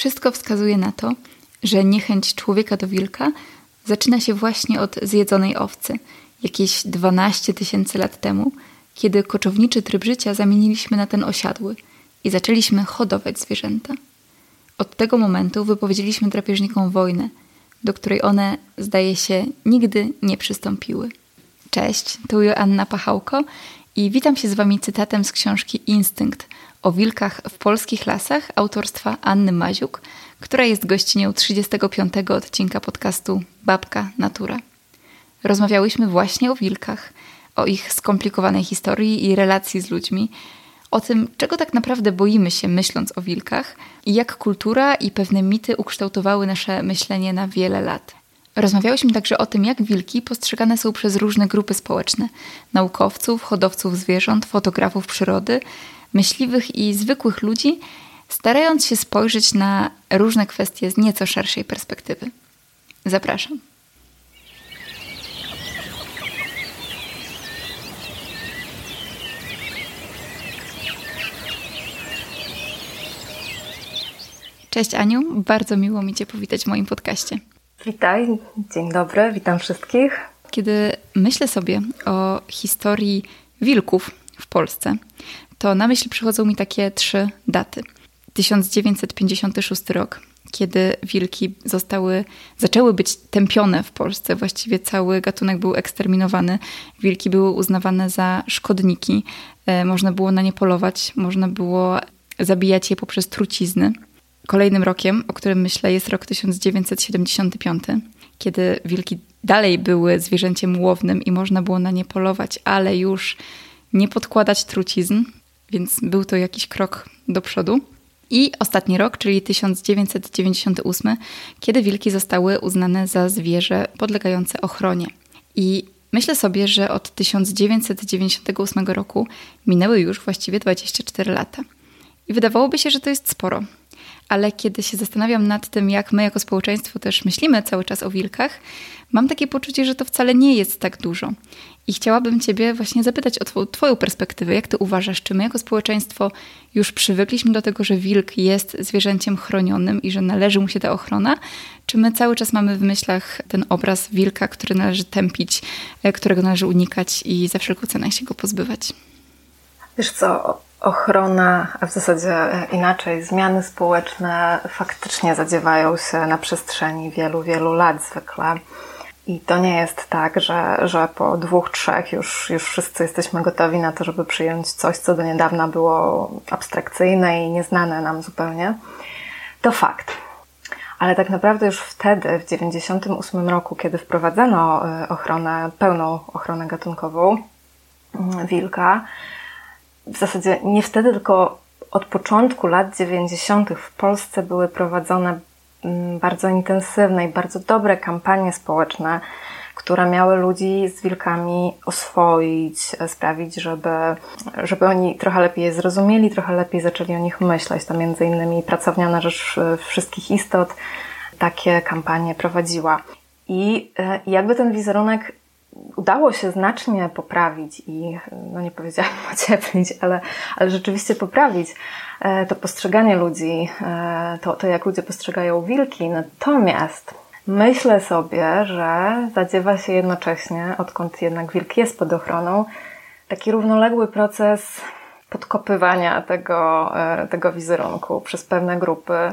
Wszystko wskazuje na to, że niechęć człowieka do wilka zaczyna się właśnie od zjedzonej owcy, jakieś 12 tysięcy lat temu, kiedy koczowniczy tryb życia zamieniliśmy na ten osiadły i zaczęliśmy hodować zwierzęta. Od tego momentu wypowiedzieliśmy drapieżnikom wojnę, do której one, zdaje się, nigdy nie przystąpiły. Cześć, tu Joanna Pachałko i witam się z Wami cytatem z książki Instynkt o wilkach w polskich lasach autorstwa Anny Maziuk, która jest gościnią 35. odcinka podcastu Babka Natura. Rozmawiałyśmy właśnie o wilkach, o ich skomplikowanej historii i relacji z ludźmi, o tym, czego tak naprawdę boimy się myśląc o wilkach i jak kultura i pewne mity ukształtowały nasze myślenie na wiele lat. Rozmawiałyśmy także o tym, jak wilki postrzegane są przez różne grupy społeczne naukowców, hodowców zwierząt, fotografów przyrody, myśliwych i zwykłych ludzi, starając się spojrzeć na różne kwestie z nieco szerszej perspektywy. Zapraszam. Cześć Aniu, bardzo miło mi Cię powitać w moim podcaście. Witaj, dzień dobry, witam wszystkich. Kiedy myślę sobie o historii wilków w Polsce, to na myśl przychodzą mi takie trzy daty. 1956 rok, kiedy wilki zostały, zaczęły być tępione w Polsce. Właściwie cały gatunek był eksterminowany. Wilki były uznawane za szkodniki. E, można było na nie polować, można było zabijać je poprzez trucizny. Kolejnym rokiem, o którym myślę, jest rok 1975, kiedy wilki dalej były zwierzęciem łownym i można było na nie polować, ale już nie podkładać trucizn, więc był to jakiś krok do przodu. I ostatni rok, czyli 1998, kiedy wilki zostały uznane za zwierzę podlegające ochronie. I myślę sobie, że od 1998 roku minęły już właściwie 24 lata. I wydawałoby się, że to jest sporo, ale kiedy się zastanawiam nad tym, jak my jako społeczeństwo też myślimy cały czas o wilkach, mam takie poczucie, że to wcale nie jest tak dużo. I chciałabym Ciebie właśnie zapytać o Twoją perspektywę. Jak Ty uważasz, czy my jako społeczeństwo już przywykliśmy do tego, że wilk jest zwierzęciem chronionym i że należy mu się ta ochrona? Czy my cały czas mamy w myślach ten obraz wilka, który należy tępić, e, którego należy unikać i za wszelką cenę się go pozbywać? Wiesz co, ochrona, a w zasadzie inaczej, zmiany społeczne faktycznie zadziewają się na przestrzeni wielu, wielu lat zwykle. I to nie jest tak, że, że po dwóch, trzech już, już wszyscy jesteśmy gotowi na to, żeby przyjąć coś, co do niedawna było abstrakcyjne i nieznane nam zupełnie. To fakt. Ale tak naprawdę już wtedy, w 1998 roku, kiedy wprowadzono e, ochronę, pełną ochronę gatunkową mm, wilka, w zasadzie nie wtedy, tylko od początku lat 90. w Polsce były prowadzone bardzo intensywne i bardzo dobre kampanie społeczne, które miały ludzi z wilkami oswoić, sprawić, żeby, żeby oni trochę lepiej je zrozumieli, trochę lepiej zaczęli o nich myśleć. To między innymi Pracownia na Rzecz Wszystkich Istot takie kampanie prowadziła. I e, jakby ten wizerunek udało się znacznie poprawić i, no nie powiedziałam ocieplić, ale, ale rzeczywiście poprawić e, to postrzeganie ludzi, e, to, to jak ludzie postrzegają wilki. Natomiast myślę sobie, że zadziewa się jednocześnie, odkąd jednak wilk jest pod ochroną, taki równoległy proces podkopywania tego, e, tego wizerunku przez pewne grupy,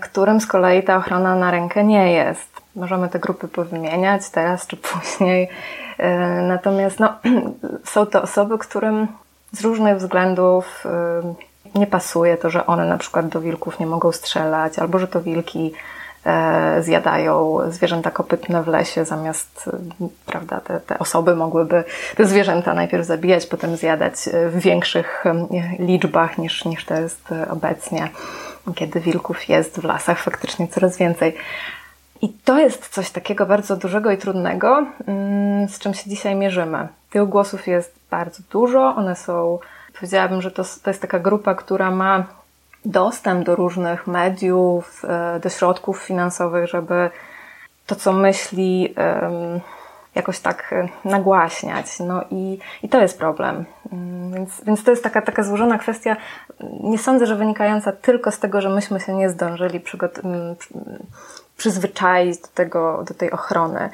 którym z kolei ta ochrona na rękę nie jest. Możemy te grupy powymieniać teraz czy później. E, natomiast no, są to osoby, którym z różnych względów e, nie pasuje to, że one na przykład do wilków nie mogą strzelać, albo że to wilki e, zjadają zwierzęta kopytne w lesie, zamiast prawda, te, te osoby mogłyby te zwierzęta najpierw zabijać, potem zjadać w większych liczbach niż, niż to jest obecnie, kiedy wilków jest w lasach faktycznie coraz więcej. I to jest coś takiego bardzo dużego i trudnego, mm, z czym się dzisiaj mierzymy. Tych głosów jest bardzo dużo, one są, powiedziałabym, że to, to jest taka grupa, która ma dostęp do różnych mediów, e, do środków finansowych, żeby to, co myśli, jakoś tak nagłaśniać. No i, i to jest problem. Mm, więc, więc to jest taka, taka złożona kwestia. Nie sądzę, że wynikająca tylko z tego, że myśmy się nie zdążyli mm, przyzwyczaić do, tego, do tej ochrony.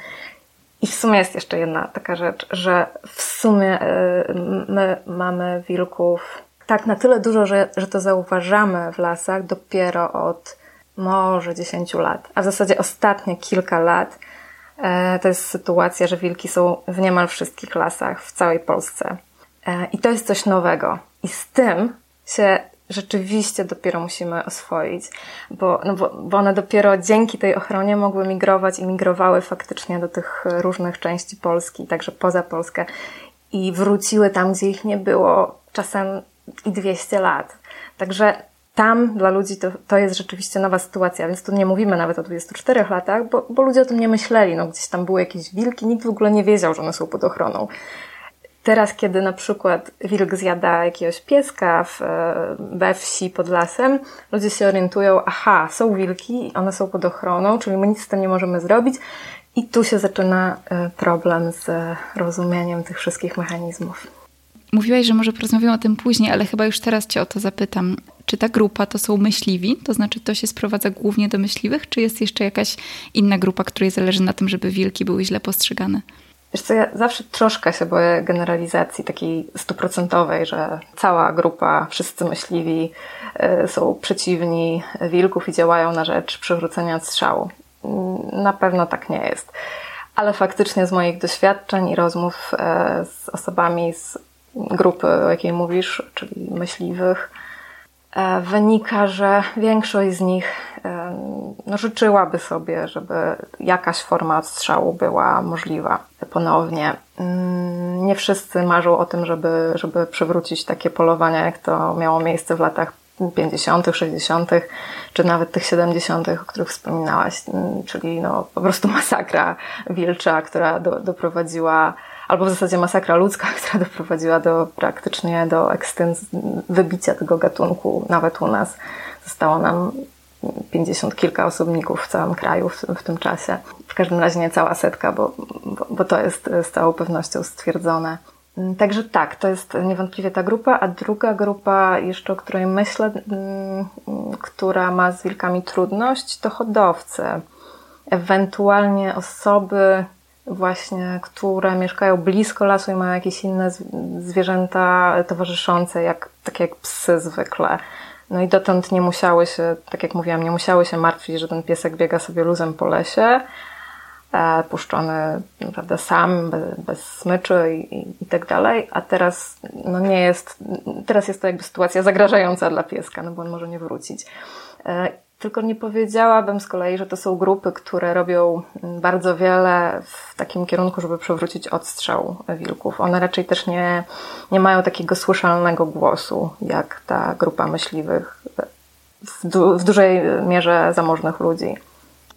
I w sumie jest jeszcze jedna taka rzecz, że w sumie my mamy wilków tak na tyle dużo, że, że to zauważamy w lasach dopiero od może 10 lat, a w zasadzie ostatnie kilka lat e, to jest sytuacja, że wilki są w niemal wszystkich lasach w całej Polsce. E, I to jest coś nowego. I z tym się rzeczywiście dopiero musimy oswoić, bo, no bo, bo one dopiero dzięki tej ochronie mogły migrować i migrowały faktycznie do tych różnych części Polski, także poza Polskę i wróciły tam, gdzie ich nie było czasem i 200 lat. Także tam dla ludzi to, to jest rzeczywiście nowa sytuacja, więc tu nie mówimy nawet o 24 latach, bo, bo ludzie o tym nie myśleli. No, gdzieś tam były jakieś wilki, nikt w ogóle nie wiedział, że one są pod ochroną. Teraz, kiedy na przykład wilk zjada jakiegoś pieska w, we wsi pod lasem, ludzie się orientują, aha, są wilki, one są pod ochroną, czyli my nic z tym nie możemy zrobić. I tu się zaczyna e, problem z rozumieniem tych wszystkich mechanizmów. Mówiłaś, że może porozmawiamy o tym później, ale chyba już teraz Cię o to zapytam. Czy ta grupa to są myśliwi? To znaczy to się sprowadza głównie do myśliwych, czy jest jeszcze jakaś inna grupa, której zależy na tym, żeby wilki były źle postrzegane? Wiesz co, ja zawsze troszkę się boję generalizacji takiej stuprocentowej, że cała grupa, wszyscy myśliwi y, są przeciwni wilków i działają na rzecz przywrócenia strzału. Na pewno tak nie jest. Ale faktycznie z moich doświadczeń i rozmów y, z osobami z grupy, o jakiej mówisz, czyli myśliwych, wynika, że większość z nich e, no, życzyłaby sobie, żeby jakaś forma odstrzału była możliwa ponownie. Mm, nie wszyscy marzą o tym, żeby, żeby przywrócić takie polowania, jak to miało miejsce w latach 50., 60., czy nawet tych 70., o których wspominałaś, mm, czyli no, po prostu masakra wilcza, która do, doprowadziła albo w zasadzie masakra ludzka, która doprowadziła do praktycznie do ekstens wybicia tego gatunku nawet u nas. Zostało nam pięćdziesiąt kilka osobników w całym kraju w, w, tym czasie. W każdym razie nie cała setka, bo, bo, bo to jest z całą pewnością stwierdzone. Także tak, to jest niewątpliwie ta grupa, a druga grupa, jeszcze o której myślę, mm, która ma z wilkami trudność, to hodowcy. Ewentualnie osoby, właśnie, które mieszkają blisko lasu i mają jakieś inne zwierzęta towarzyszące, jak, takie jak psy zwykle. No i dotąd nie musiały się, tak jak mówiłam, nie musiały się martwić, że ten piesek biega sobie luzem po lesie, e, puszczony prawda, sam, bez, bez smyczy i, i, i, tak dalej, a teraz no nie jest, teraz jest to jakby sytuacja zagrażająca dla pieska, no bo on może nie wrócić. E, tylko nie powiedziałabym z kolei, że to są grupy, które robią bardzo wiele w takim kierunku, żeby przywrócić odstrzał wilków. One raczej też nie, nie mają takiego słyszalnego głosu, jak ta grupa myśliwych w, du w dużej mierze zamożnych ludzi.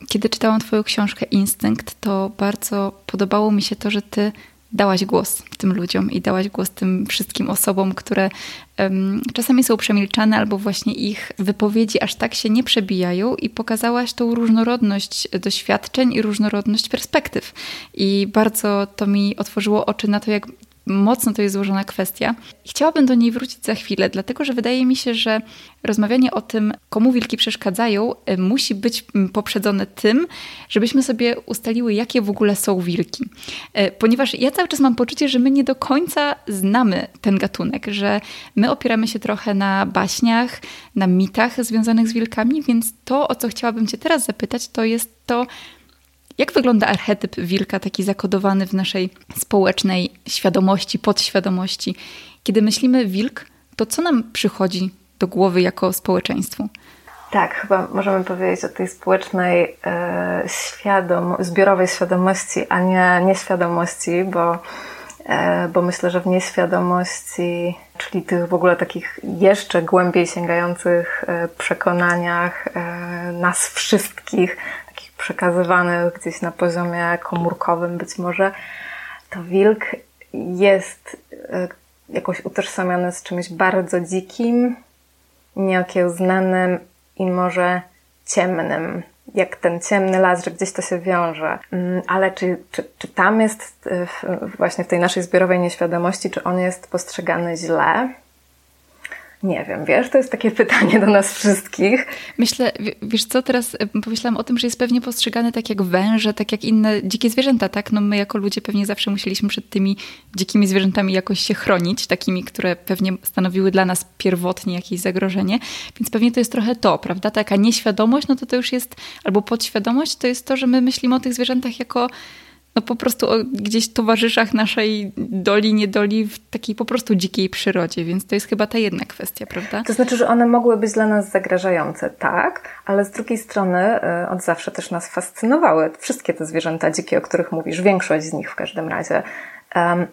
Kiedy czytałam Twoją książkę Instynkt, to bardzo podobało mi się to, że Ty dałaś głos tym ludziom i dałaś głos tym wszystkim osobom, które um, czasami są przemilczane albo właśnie ich wypowiedzi aż tak się nie przebijają i pokazałaś tą różnorodność doświadczeń i różnorodność perspektyw. I bardzo to mi otworzyło oczy na to, jak mocno to jest złożona kwestia. Chciałabym do niej wrócić za chwilę, dlatego że wydaje mi się, że rozmawianie o tym, komu wilki przeszkadzają, y, musi być poprzedzone tym, żebyśmy sobie ustaliły, jakie w ogóle są wilki. Y, ponieważ ja cały czas mam poczucie, że my nie do końca znamy ten gatunek, że my opieramy się trochę na baśniach, na mitach związanych z wilkami, więc to, o co chciałabym Cię teraz zapytać, to jest to, jak wygląda archetyp wilka, taki zakodowany w naszej społecznej świadomości, podświadomości? Kiedy myślimy wilk, to co nam przychodzi do głowy jako społeczeństwu? Tak, chyba możemy powiedzieć o tej społecznej, e, świadom, zbiorowej świadomości, a nie nieświadomości, bo, e, bo myślę, że w nieświadomości, czyli tych w ogóle takich jeszcze głębiej sięgających e, przekonaniach e, nas wszystkich, przekazywanych gdzieś na poziomie komórkowym być może, to wilk jest e, jakoś utożsamiony z czymś bardzo dzikim, nieokiełznanym i może ciemnym. jak ten ciemny las, że gdzieś to się wiąże. Mm, ale czy, czy, czy tam jest właśnie w tej naszej zbiorowej nieświadomości, czy on jest postrzegany źle? Nie wiem, wiesz, to jest takie pytanie do nas wszystkich. Myślę, wiesz co, teraz pomyślałam o tym, że jest pewnie postrzegany tak jak węże, tak jak inne dzikie zwierzęta, tak? No my jako ludzie pewnie zawsze musieliśmy przed tymi dzikimi zwierzętami jakoś się chronić, takimi, które pewnie stanowiły dla nas pierwotnie jakieś zagrożenie, więc pewnie to jest trochę to, prawda? Taka nieświadomość, no to to już jest, albo podświadomość, to jest to, że my myślimy o tych zwierzętach jako no po prostu o gdzieś towarzyszach naszej doli, niedoli w takiej po prostu dzikiej przyrodzie, więc to jest chyba ta jedna kwestia, prawda? To znaczy, że one mogły być dla nas zagrażające, tak, ale z drugiej strony y, od zawsze też nas fascynowały wszystkie te zwierzęta dzikie, o których mówisz, większość z nich w każdym razie.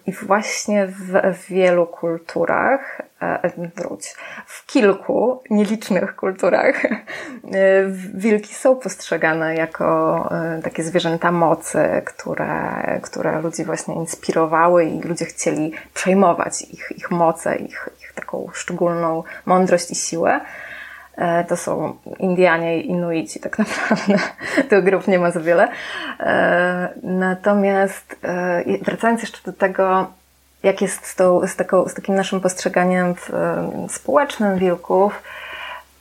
I właśnie w wielu kulturach, e, wróć, w kilku nielicznych kulturach e, wilki są postrzegane jako e, takie zwierzęta mocy, które, które ludzi właśnie inspirowały i ludzie chcieli przejmować ich, ich moce, ich, ich taką szczególną mądrość i siłę. E, to są Indianie i Inuici tak naprawdę. Tych grup nie ma za wiele. E, natomiast e, wracając jeszcze do tego, jak jest z, tą, z, taką, z takim naszym postrzeganiem społecznym wilków,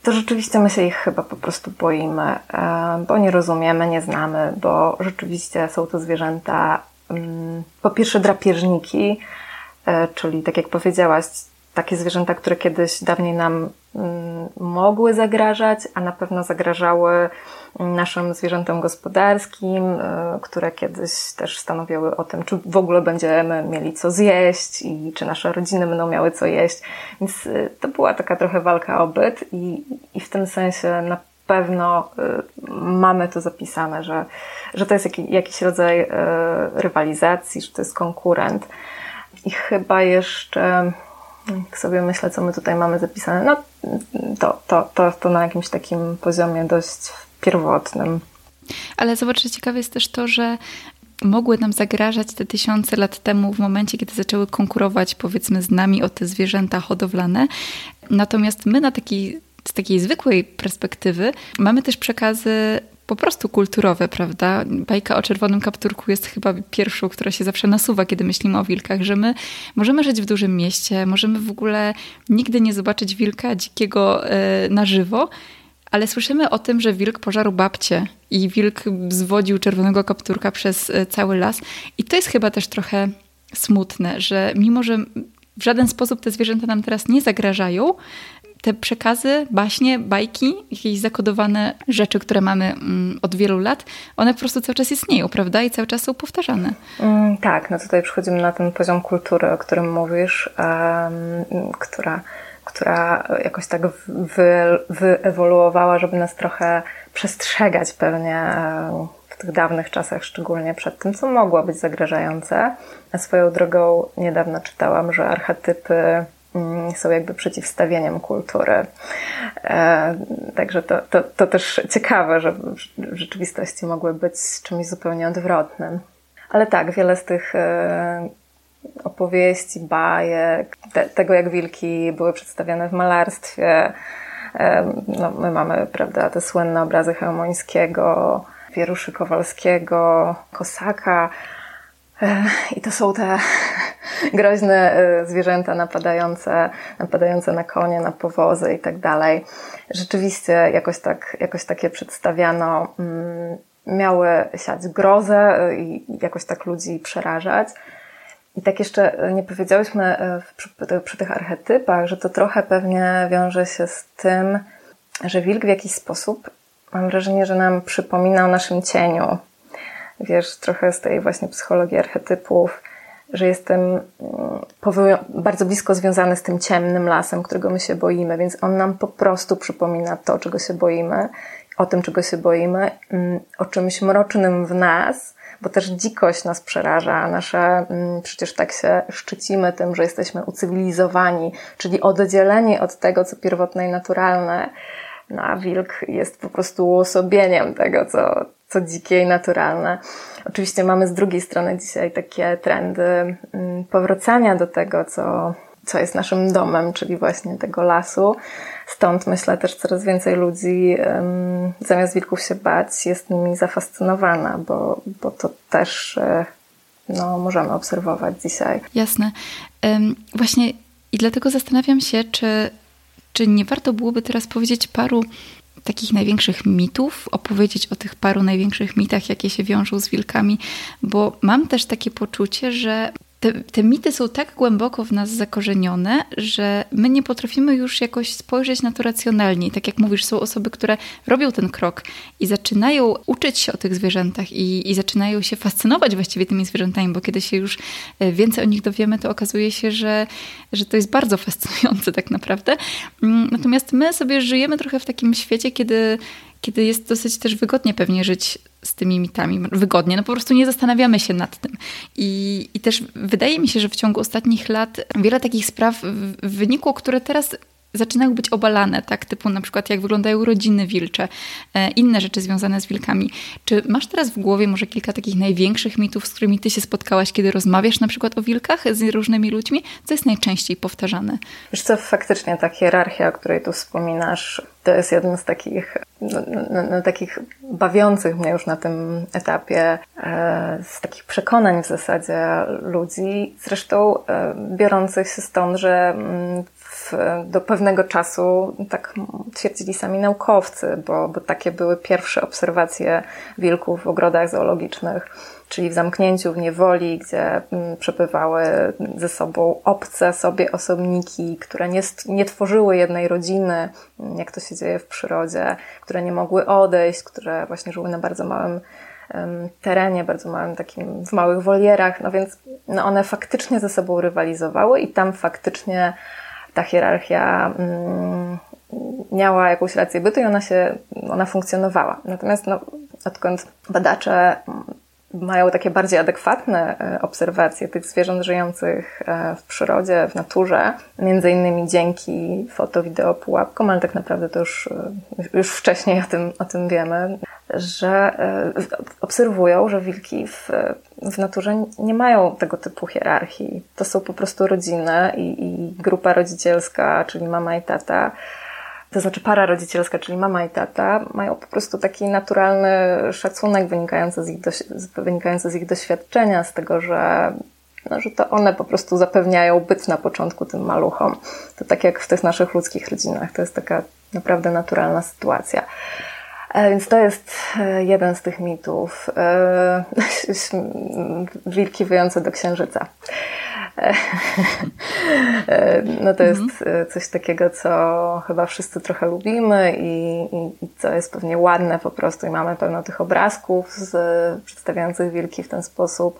to rzeczywiście my się ich chyba po prostu boimy, bo nie rozumiemy, nie znamy, bo rzeczywiście są to zwierzęta, mm, po pierwsze drapieżniki, czyli tak jak powiedziałaś, takie zwierzęta, które kiedyś dawniej nam mm, mogły zagrażać, a na pewno zagrażały naszym zwierzętom gospodarskim, y, które kiedyś też stanowiły o tym, czy w ogóle będziemy mieli co zjeść i czy nasze rodziny będą miały co jeść. Więc y, to była taka trochę walka o byt i, i w tym sensie na pewno y, mamy to zapisane, że, że to jest jakiś, jakiś rodzaj rywalizacji, że to jest konkurent. I chyba jeszcze jak sobie myślę, co my tutaj mamy zapisane, no to, to, to, to na jakimś takim poziomie dość pierwotnym. Ale zobacz, że ciekawe jest też to, że mogły nam zagrażać te tysiące lat temu, w momencie, kiedy zaczęły konkurować, powiedzmy, z nami o te zwierzęta hodowlane. Natomiast my na takiej, z takiej zwykłej perspektywy mamy też przekazy po prostu kulturowe, prawda? Bajka o czerwonym kapturku jest chyba pierwszą, która się zawsze nasuwa, kiedy myślimy o wilkach, że my możemy żyć w dużym mieście, możemy w ogóle nigdy nie zobaczyć wilka dzikiego e, na żywo, ale słyszymy o tym, że wilk pożarł babcię i wilk zwodził czerwonego kapturka przez e, cały las. I to jest chyba też trochę smutne, że mimo, że w żaden sposób te zwierzęta nam teraz nie zagrażają, te przekazy, baśnie, bajki, jakieś zakodowane rzeczy, które mamy mm, od wielu lat, one po prostu cały czas istnieją, prawda? I cały czas są powtarzane. Mm, tak, no tutaj przychodzimy na ten poziom kultury, o którym mówisz, która, która jakoś tak wy, wyewoluowała, żeby nas trochę przestrzegać pewnie w tych dawnych czasach, szczególnie przed tym, co mogło być zagrażające. A swoją drogą niedawno czytałam, że archetypy są jakby przeciwstawieniem kultury. E, także to, to, to też ciekawe, że w rzeczywistości mogły być czymś zupełnie odwrotnym. Ale tak, wiele z tych e, opowieści, bajek, te, tego jak wilki były przedstawiane w malarstwie. E, no, my mamy, prawda, te słynne obrazy Chełmońskiego, Wieruszy Kowalskiego, Kosaka. I to są te groźne y, zwierzęta napadające, napadające na konie, na powozy i tak dalej. Rzeczywiście jakoś, tak, jakoś takie przedstawiano, mm, miały siać grozę y, i jakoś tak ludzi przerażać. I tak jeszcze nie powiedziałyśmy y, przy, przy tych archetypach, że to trochę pewnie wiąże się z tym, że wilk w jakiś sposób, mam wrażenie, że nam przypomina o naszym cieniu. Wiesz, trochę z tej właśnie psychologii archetypów, że jestem mm, bardzo blisko związany z tym ciemnym lasem, którego my się boimy, więc on nam po prostu przypomina to, czego się boimy, o tym, czego się boimy, mm, o czymś mrocznym w nas, bo też dzikość nas przeraża. Nasze, mm, przecież tak się szczycimy tym, że jesteśmy ucywilizowani, czyli oddzieleni od tego, co pierwotne i naturalne. No a wilk jest po prostu uosobieniem tego, co, co dzikie i naturalne. Oczywiście mamy z drugiej strony dzisiaj takie trendy mm, powracania do tego, co, co jest naszym domem, czyli właśnie tego lasu. Stąd myślę też coraz więcej ludzi zamiast wilków się bać, jest nimi zafascynowana, bo, bo to też e, no, możemy obserwować dzisiaj. Jasne. Właśnie i dlatego zastanawiam się, czy, czy nie warto byłoby teraz powiedzieć paru takich największych mitów, opowiedzieć o tych paru największych mitach, jakie się wiążą z wilkami, bo mam też takie poczucie, że te, te mity są tak głęboko w nas zakorzenione, że my nie potrafimy już jakoś spojrzeć na to racjonalnie. Tak jak mówisz, są osoby, które robią ten krok i zaczynają uczyć się o tych zwierzętach i, i zaczynają się fascynować właściwie tymi zwierzętami, bo kiedy się już e, więcej o nich dowiemy, to okazuje się, że, że to jest bardzo fascynujące tak naprawdę. Mm, natomiast my sobie żyjemy trochę w takim świecie, kiedy kiedy jest dosyć też wygodnie pewnie żyć z tymi mitami. Wygodnie, no po prostu nie zastanawiamy się nad tym. I, I też wydaje mi się, że w ciągu ostatnich lat wiele takich spraw wynikło, które teraz zaczynają być obalane, tak? Typu na przykład jak wyglądają rodziny wilcze, e, inne rzeczy związane z wilkami. Czy masz teraz w głowie może kilka takich największych mitów, z którymi ty się spotkałaś, kiedy rozmawiasz na przykład o wilkach z różnymi ludźmi? Co jest najczęściej powtarzane? Wiesz co, faktycznie ta hierarchia, o której tu wspominasz, to jest jeden z takich, no, no, no, takich bawiących mnie już na tym etapie, e, z takich przekonań w zasadzie ludzi, zresztą e, biorących się stąd, że mm, do pewnego czasu, tak twierdzili sami naukowcy, bo, bo takie były pierwsze obserwacje wilków w ogrodach zoologicznych, czyli w zamknięciu, w niewoli, gdzie mm, przebywały ze sobą obce sobie osobniki, które nie, nie tworzyły jednej rodziny, jak to się dzieje w przyrodzie, które nie mogły odejść, które właśnie żyły na bardzo małym terenie, bardzo małym takim, w małych wolierach, no więc no one faktycznie ze sobą rywalizowały i tam faktycznie ta hierarchia mm, miała jakąś rację bytu i ona się, ona funkcjonowała. Natomiast no, odkąd badacze mają takie bardziej adekwatne e, obserwacje tych zwierząt żyjących e, w przyrodzie, w naturze, między innymi dzięki foto-wideo pułapkom, ale tak naprawdę to już, e, już wcześniej o tym, o tym wiemy, że obserwują, że wilki w, w naturze nie mają tego typu hierarchii. To są po prostu rodziny i, i grupa rodzicielska, czyli mama i tata, to znaczy para rodzicielska, czyli mama i tata, mają po prostu taki naturalny szacunek wynikający z ich, wynikający z ich doświadczenia, z tego, że, no, że to one po prostu zapewniają byt na początku tym maluchom. To tak jak w tych naszych ludzkich rodzinach, to jest taka naprawdę naturalna sytuacja. E, więc to jest e, jeden z tych mitów. E, wilki wyjące do księżyca. No to jest mhm. coś takiego, co chyba wszyscy trochę lubimy i, i, co jest pewnie ładne po prostu i mamy pełno tych obrazków z, przedstawiających wilki w ten sposób.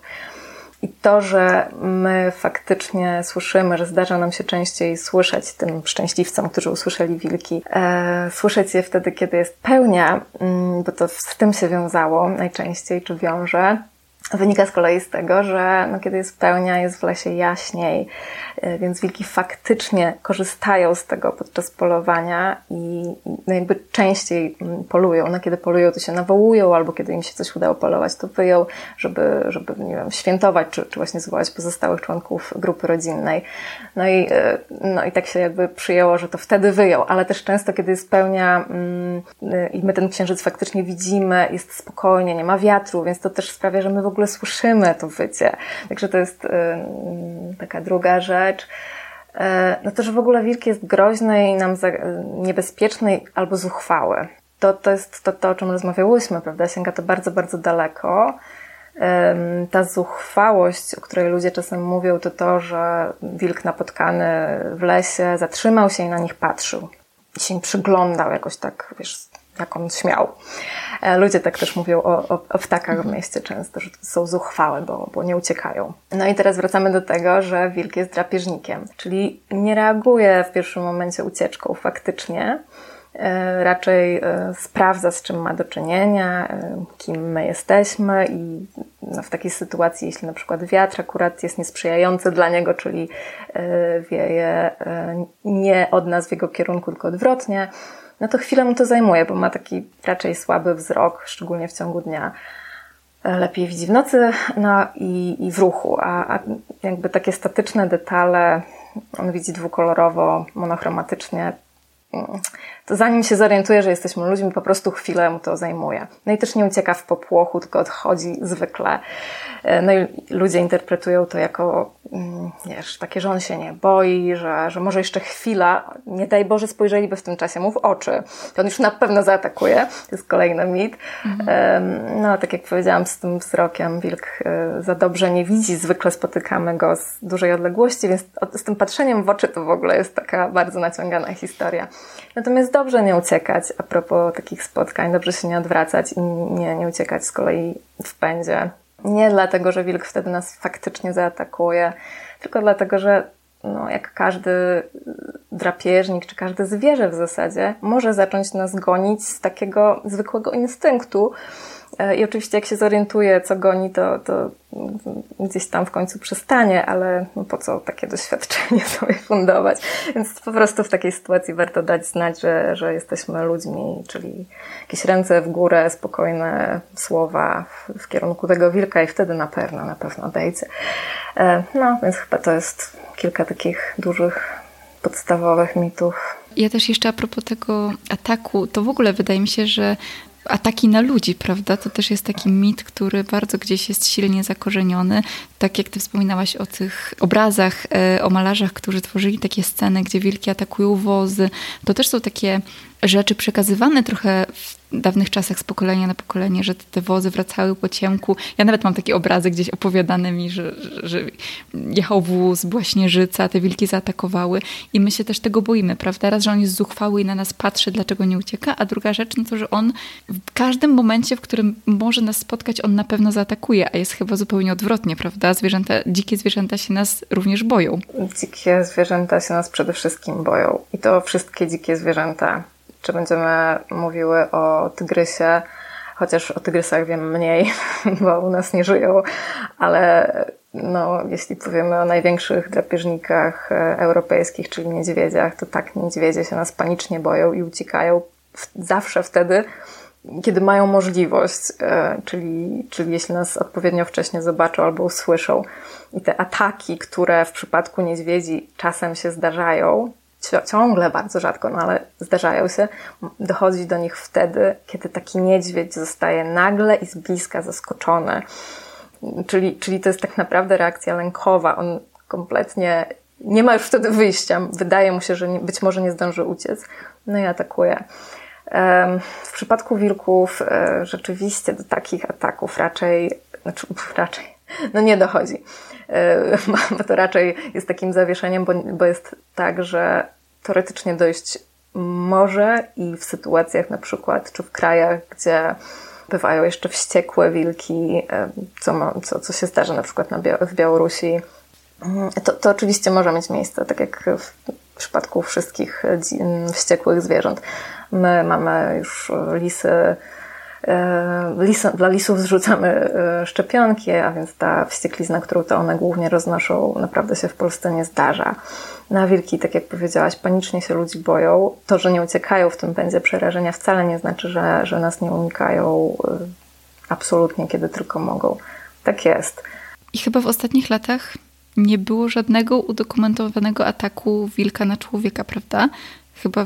I to, że my faktycznie słyszymy, że zdarza nam się częściej słyszeć tym szczęśliwcom, którzy usłyszeli wilki, e, słyszeć je wtedy, kiedy jest pełnia, mm, bo to z tym się wiązało najczęściej, czy wiąże, Wynika z kolei z tego, że no, kiedy jest pełnia, jest w lesie jaśniej, e, więc wilki faktycznie korzystają z tego podczas polowania i no, jakby częściej mm, polują. No, kiedy polują, to się nawołują, albo kiedy im się coś udało polować, to wyją, żeby, żeby nie wiem, świętować, czy, czy właśnie zwołać pozostałych członków grupy rodzinnej. No i, e, no i tak się jakby przyjęło, że to wtedy wyjął, ale też często, kiedy jest pełnia mm, e, i my ten księżyc faktycznie widzimy, jest spokojnie, nie ma wiatru, więc to też sprawia, że my w ogóle ogóle słyszymy to wycie. Także to jest y, taka druga rzecz. E, no to, że w ogóle wilk jest groźny i nam niebezpieczny albo zuchwały. To, to jest to, to, o czym rozmawiałyśmy, prawda? Sięga to bardzo, bardzo daleko. Ta zuchwałość, o której ludzie czasem mówią, to to, że wilk napotkany w lesie zatrzymał się i na nich patrzył. I się przyglądał jakoś tak, wiesz, jak on śmiał. E, ludzie tak też mówią o, o, o ptakach w mhm. mieście często, że są zuchwałe, bo, bo nie uciekają. No i teraz wracamy do tego, że wilk jest drapieżnikiem, czyli nie reaguje w pierwszym momencie ucieczką faktycznie, e, raczej e, sprawdza, z czym ma do czynienia, kim my jesteśmy i no, w takiej sytuacji, jeśli na przykład wiatr akurat jest niesprzyjający dla niego, czyli wieje nie od nas w jego kierunku, tylko odwrotnie, no to chwilę mu to zajmuje, bo ma taki raczej słaby wzrok, szczególnie w ciągu dnia. E, lepiej widzi w nocy no i, i w ruchu, a, a jakby takie statyczne detale on widzi dwukolorowo, monochromatycznie, to zanim się zorientuje, że jesteśmy ludźmi, po prostu chwilę mu to zajmuje. No i też nie ucieka w popłochu, tylko odchodzi zwykle. E, no i ludzie interpretują to jako, mm, wiesz, takie, że on się nie boi, że, że może jeszcze chwila, nie daj Boże, spojrzeliby w tym czasie mu w oczy. To on już na pewno zaatakuje. To jest kolejny mit. Mhm. No, tak jak powiedziałam, z tym wzrokiem wilk e, za dobrze nie widzi. Zwykle spotykamy go z dużej odległości, więc z tym patrzeniem w oczy to w ogóle jest taka bardzo naciągana historia. Natomiast dobrze nie uciekać, a propos takich spotkań, dobrze się nie odwracać i nie, nie uciekać z kolei w pędzie. Nie dlatego, że wilk wtedy nas faktycznie zaatakuje, tylko dlatego, że no, jak każdy drapieżnik, czy każde zwierzę w zasadzie, może zacząć nas gonić z takiego zwykłego instynktu, I oczywiście jak się zorientuje, co goni, to, to gdzieś tam w końcu przestanie, ale no po co takie doświadczenie sobie fundować? Więc po prostu w takiej sytuacji warto dać znać, że, że jesteśmy ludźmi, czyli jakieś ręce w górę, spokojne słowa w, w kierunku tego wilka i wtedy na pewno, na pewno odejdzie. E, no, więc chyba to jest kilka takich dużych podstawowych mitów. Ja też jeszcze a propos tego ataku, to w ogóle wydaje mi się, że ataki na ludzi, prawda? To też jest taki mit, który bardzo gdzieś jest silnie zakorzeniony. Tak jak ty wspominałaś o tych obrazach, e, o malarzach, którzy tworzyli takie sceny, gdzie wilki atakują wozy. To też są takie rzeczy przekazywane trochę w dawnych czasach z pokolenia na pokolenie, że te wozy wracały po ciemku. Ja nawet mam takie obrazy gdzieś opowiadane mi, że, że jechał wóz, była śnieżyca, te wilki zaatakowały i my się też tego boimy, prawda? Raz, że on jest zuchwały i na nas patrzy, dlaczego nie ucieka, a druga rzecz, no to, że on w każdym momencie, w którym może nas spotkać, on na pewno zaatakuje, a jest chyba zupełnie odwrotnie, prawda? Zwierzęta, dzikie zwierzęta się nas również boją. Dzikie zwierzęta się nas przede wszystkim boją i to wszystkie dzikie zwierzęta czy będziemy mówiły o tygrysie, chociaż o tygrysach wiem mniej, bo u nas nie żyją, ale no, jeśli powiemy o największych drapieżnikach e, europejskich, czyli niedźwiedziach, to tak, niedźwiedzie się nas panicznie boją i uciekają zawsze wtedy, kiedy mają możliwość, e, czyli, czyli jeśli nas odpowiednio wcześnie zobaczą albo usłyszą. I te ataki, które w przypadku niedźwiedzi czasem się zdarzają, ciągle bardzo rzadko, no ale zdarzają się, dochodzi do nich wtedy, kiedy taki niedźwiedź zostaje nagle i z bliska zaskoczony. Czyli, czyli to jest tak naprawdę reakcja lękowa. On kompletnie nie ma już wtedy wyjścia. Wydaje mu się, że być może nie zdąży uciec. No i atakuje. W przypadku wilków e, rzeczywiście do takich ataków raczej, znaczy raczej, no nie dochodzi. E, bo to raczej jest takim zawieszeniem, bo, bo jest tak, że teoretycznie dojść może i w sytuacjach na przykład, czy w krajach, gdzie bywają jeszcze wściekłe wilki, e, co, ma, co, co się zdarza na przykład na w Białorusi, mm, to, to oczywiście może mieć miejsce, tak jak w przypadku wszystkich wściekłych zwierząt. My mamy już lisy E, dla lisów zrzucamy e, szczepionki, a więc ta wścieklizna, którą to one głównie roznoszą, naprawdę się w Polsce nie zdarza. Na wilki, tak jak powiedziałaś, panicznie się ludzi boją. To, że nie uciekają w tym pędzie przerażenia wcale nie znaczy, że, że nas nie unikają e, absolutnie, kiedy tylko mogą. Tak jest. I chyba w ostatnich latach nie było żadnego udokumentowanego ataku wilka na człowieka, prawda? Chyba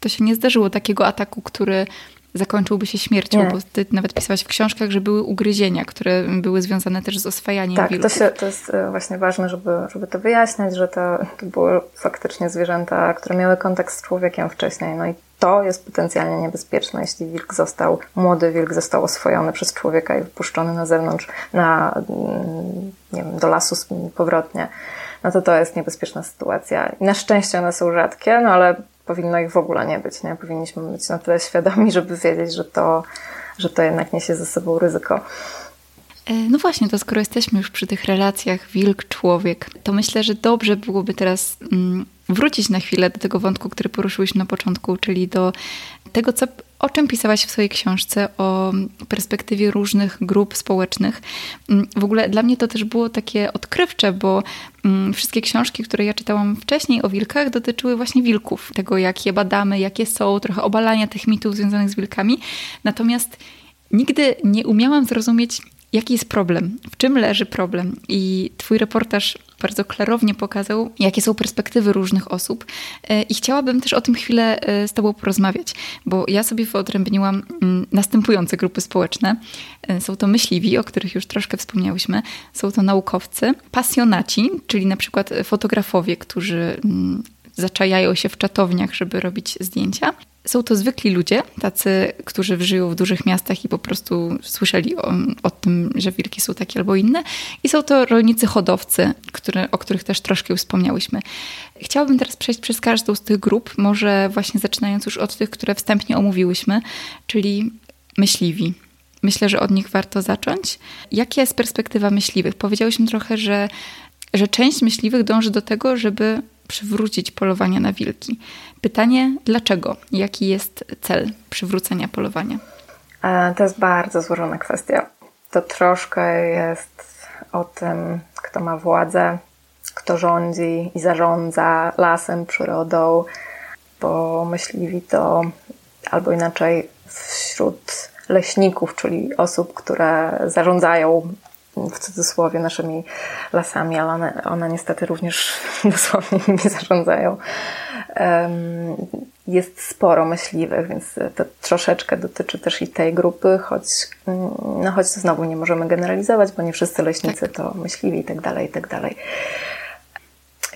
to się nie zdarzyło takiego ataku, który zakończyłby się śmiercią, nie. bo ty nawet pisałaś w książkach, że były ugryzienia, które były związane też z oswajaniem tak, wilków. Tak, to, to jest e, właśnie ważne, żeby, żeby to wyjaśniać, że to, to były faktycznie zwierzęta, które miały kontakt z człowiekiem wcześniej. No i to jest potencjalnie niebezpieczne, jeśli wilk został, młody wilk został oswojony przez człowieka i wypuszczony na zewnątrz, na, mm, nie wiem, do lasu powrotnie no to to jest niebezpieczna sytuacja. I na szczęście one są rzadkie, no ale powinno ich w ogóle nie być. Nie? Powinniśmy być na tyle świadomi, żeby wiedzieć, że to, że to jednak niesie ze sobą ryzyko. E, no właśnie, to skoro jesteśmy już przy tych relacjach wilk-człowiek, to myślę, że dobrze byłoby teraz mm, wrócić na chwilę do tego wątku, który poruszyłeś na początku, czyli do tego, co, o czym pisałaś w swojej książce, o perspektywie różnych grup społecznych. Mm, w ogóle dla mnie to też było takie odkrywcze, bo mm, wszystkie książki, które ja czytałam wcześniej o wilkach, dotyczyły właśnie wilków, tego jak je badamy, jakie są, trochę obalania tych mitów związanych z wilkami. Natomiast nigdy nie umiałam zrozumieć, jaki jest problem, w czym leży problem. I Twój reportaż bardzo klarownie pokazał, jakie są perspektywy różnych osób. E, I chciałabym też o tym chwilę e, z Tobą porozmawiać, bo ja sobie wyodrębniłam mm, następujące grupy społeczne. E, są to myśliwi, o których już troszkę wspomniałyśmy, są to naukowcy, pasjonaci, czyli na przykład fotografowie, którzy mm, zaczajają się w czatowniach, żeby robić zdjęcia. Są to zwykli ludzie, tacy, którzy żyją w dużych miastach i po prostu słyszeli o, o tym, że wilki są takie albo inne. I są to rolnicy hodowcy, które, o których też troszkę wspomniałyśmy. Chciałabym teraz przejść przez każdą z tych grup, może właśnie zaczynając już od tych, które wstępnie omówiłyśmy, czyli myśliwi. Myślę, że od nich warto zacząć. Jaka jest perspektywa myśliwych? Powiedziałyśmy trochę, że, że część myśliwych dąży do tego, żeby przywrócić polowania na wilki. Pytanie, dlaczego? Jaki jest cel przywrócenia polowania? To jest bardzo złożona kwestia. To troszkę jest o tym, kto ma władzę, kto rządzi i zarządza lasem, przyrodą, bo myśliwi to albo inaczej wśród leśników, czyli osób, które zarządzają w cudzysłowie naszymi lasami, ale one, one niestety również dosłownie nimi zarządzają. Jest sporo myśliwych, więc to troszeczkę dotyczy też i tej grupy, choć, no choć znowu nie możemy generalizować, bo nie wszyscy leśnicy to myśliwi i tak dalej, i tak dalej.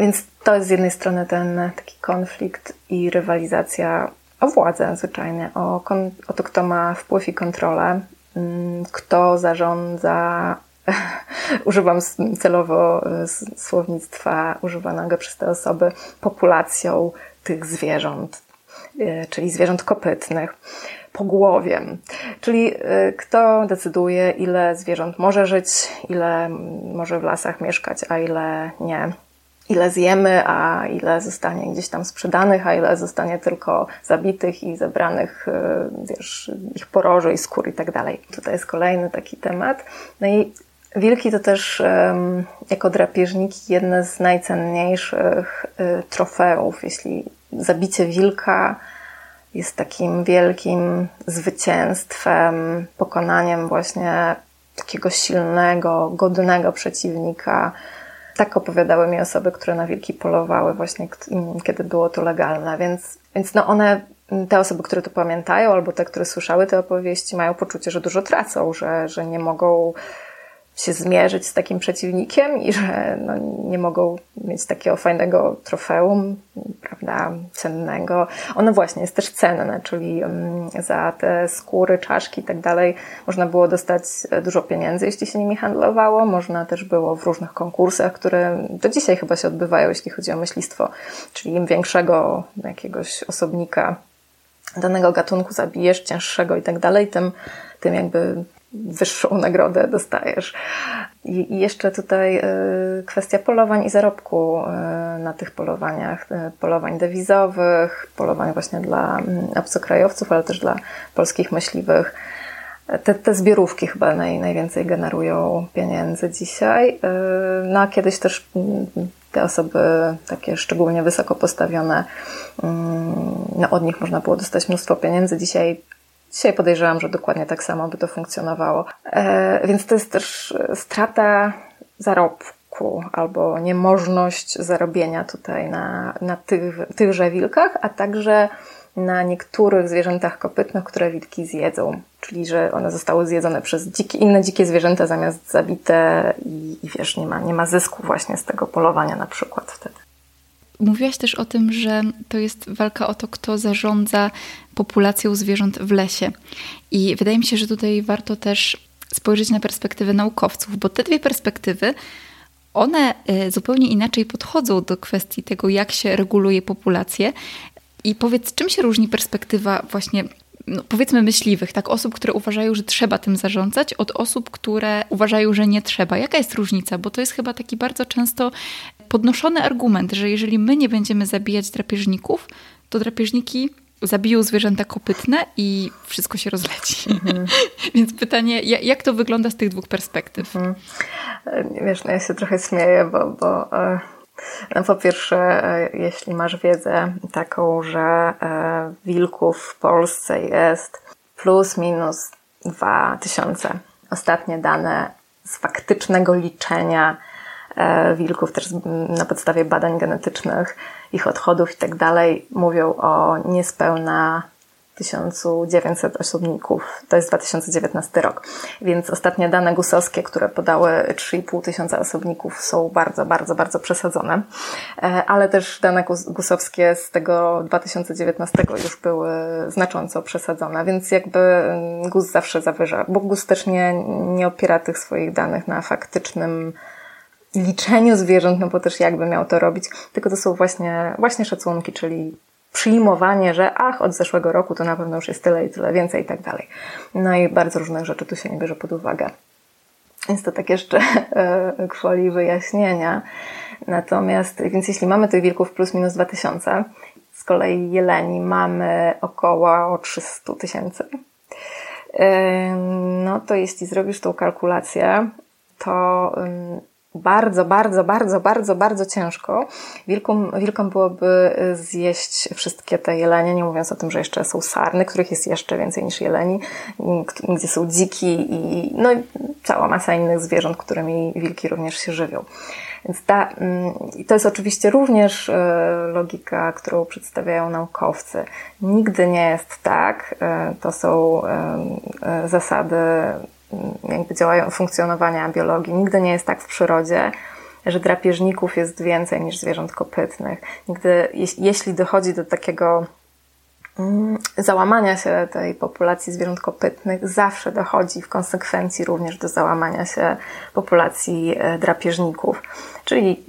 Więc to jest z jednej strony ten taki konflikt i rywalizacja o władzę zwyczajnie, o, o to, kto ma wpływ i kontrolę, mm, kto zarządza używam celowo e, słownictwa używanego przez te osoby, populacją tych zwierząt, e, czyli zwierząt kopytnych, pogłowiem. Czyli e, kto decyduje, ile zwierząt może żyć, ile może w lasach mieszkać, a ile nie. Ile zjemy, a ile zostanie gdzieś tam sprzedanych, a ile zostanie tylko zabitych i zebranych, wiesz, ich poroży i skór i tak dalej. Tutaj jest kolejny taki temat. No i Wilki to też jako drapieżniki jedne z najcenniejszych y, trofeów. Jeśli zabicie wilka jest takim wielkim zwycięstwem, pokonaniem właśnie takiego silnego, godnego przeciwnika. Tak opowiadały mi osoby, które na wilki polowały właśnie, kiedy było to legalne. Więc, więc no one, te osoby, które to pamiętają, albo te, które słyszały te opowieści, mają poczucie, że dużo tracą, że, że nie mogą się zmierzyć z takim przeciwnikiem i że no, nie mogą mieć takiego fajnego trofeum, prawda, cennego. Ono właśnie jest też cenne, czyli mm, za te skóry, czaszki i tak dalej można było dostać dużo pieniędzy, jeśli się nimi handlowało. Można też było w różnych konkursach, które do dzisiaj chyba się odbywają, jeśli chodzi o myślistwo, czyli im większego jakiegoś osobnika danego gatunku zabijesz, cięższego i tak dalej, tym, tym jakby wyższą nagrodę dostajesz. I jeszcze tutaj e, kwestia polowań i zarobku e, na tych polowaniach, e, polowań dewizowych, polowań właśnie dla mm, obcokrajowców, ale też dla polskich myśliwych. Te, te zbiorówki chyba naj, najwięcej generują pieniędzy dzisiaj. No a kiedyś też mm, te osoby takie szczególnie wysoko postawione, mm, no od nich można było dostać mnóstwo pieniędzy. Dzisiaj Dzisiaj podejrzewam, że dokładnie tak samo by to funkcjonowało. E, więc to jest też strata zarobku albo niemożność zarobienia tutaj na, na tych, tychże wilkach, a także na niektórych zwierzętach kopytnych, które wilki zjedzą. Czyli, że one zostały zjedzone przez dzikie, inne dzikie zwierzęta zamiast zabite i, i wiesz, nie ma, nie ma zysku właśnie z tego polowania na przykład wtedy. Mówiłaś też o tym, że to jest walka o to, kto zarządza populacją zwierząt w lesie. I wydaje mi się, że tutaj warto też spojrzeć na perspektywę naukowców, bo te dwie perspektywy, one y, zupełnie inaczej podchodzą do kwestii tego, jak się reguluje populację. I powiedz, czym się różni perspektywa właśnie no, powiedzmy myśliwych, tak, osób, które uważają, że trzeba tym zarządzać, od osób, które uważają, że nie trzeba. Jaka jest różnica? Bo to jest chyba taki bardzo często podnoszony argument, że jeżeli my nie będziemy zabijać drapieżników, to drapieżniki zabiją zwierzęta kopytne i wszystko się rozleci. Mhm. Więc pytanie, jak to wygląda z tych dwóch perspektyw? Mhm. Wiesz, no ja się trochę śmieję, bo, bo e, no po pierwsze, e, jeśli masz wiedzę taką, że e, wilków w Polsce jest plus minus dwa tysiące. Ostatnie dane z faktycznego liczenia e, wilków, też na podstawie badań genetycznych, ich odchodów i tak dalej, mówią o niespełna 1900 osobników. To jest 2019 rok. Więc ostatnie dane gusowskie, które podały 3,5 tysiąca osobników są bardzo, bardzo, bardzo przesadzone. E, ale też dane gusowskie z tego 2019 już były znacząco przesadzone, więc jakby mm, GUS zawsze zawyża, bo GUS też nie, nie opiera tych swoich danych na faktycznym liczeniu zwierząt, no bo też jakby miał to robić, tylko to są właśnie, właśnie szacunki, czyli przyjmowanie, że ach, od zeszłego roku to na pewno już jest tyle i tyle więcej i tak dalej. No i bardzo różnych rzeczy tu się nie bierze pod uwagę. Więc to tak jeszcze kwoli wyjaśnienia. Natomiast, więc jeśli mamy tych wilków plus minus 2000, z kolei jeleni mamy około 300 tysięcy, no to jeśli zrobisz tą kalkulację, to bardzo, bardzo, bardzo, bardzo, bardzo ciężko. Wilkom, wilkom byłoby zjeść wszystkie te jelenie, nie mówiąc o tym, że jeszcze są sarny, których jest jeszcze więcej niż jeleni, gdzie są dziki i no, cała masa innych zwierząt, którymi wilki również się żywią. Więc ta, mm, to jest oczywiście również e, logika, którą przedstawiają naukowcy. Nigdy nie jest tak, e, to są e, zasady jakby działają funkcjonowania biologii. Nigdy nie jest tak w przyrodzie, że drapieżników jest więcej niż zwierząt kopytnych. Nigdy, jeśli dochodzi do takiego mm, załamania się tej populacji zwierząt kopytnych, zawsze dochodzi w konsekwencji również do załamania się populacji e, drapieżników. Czyli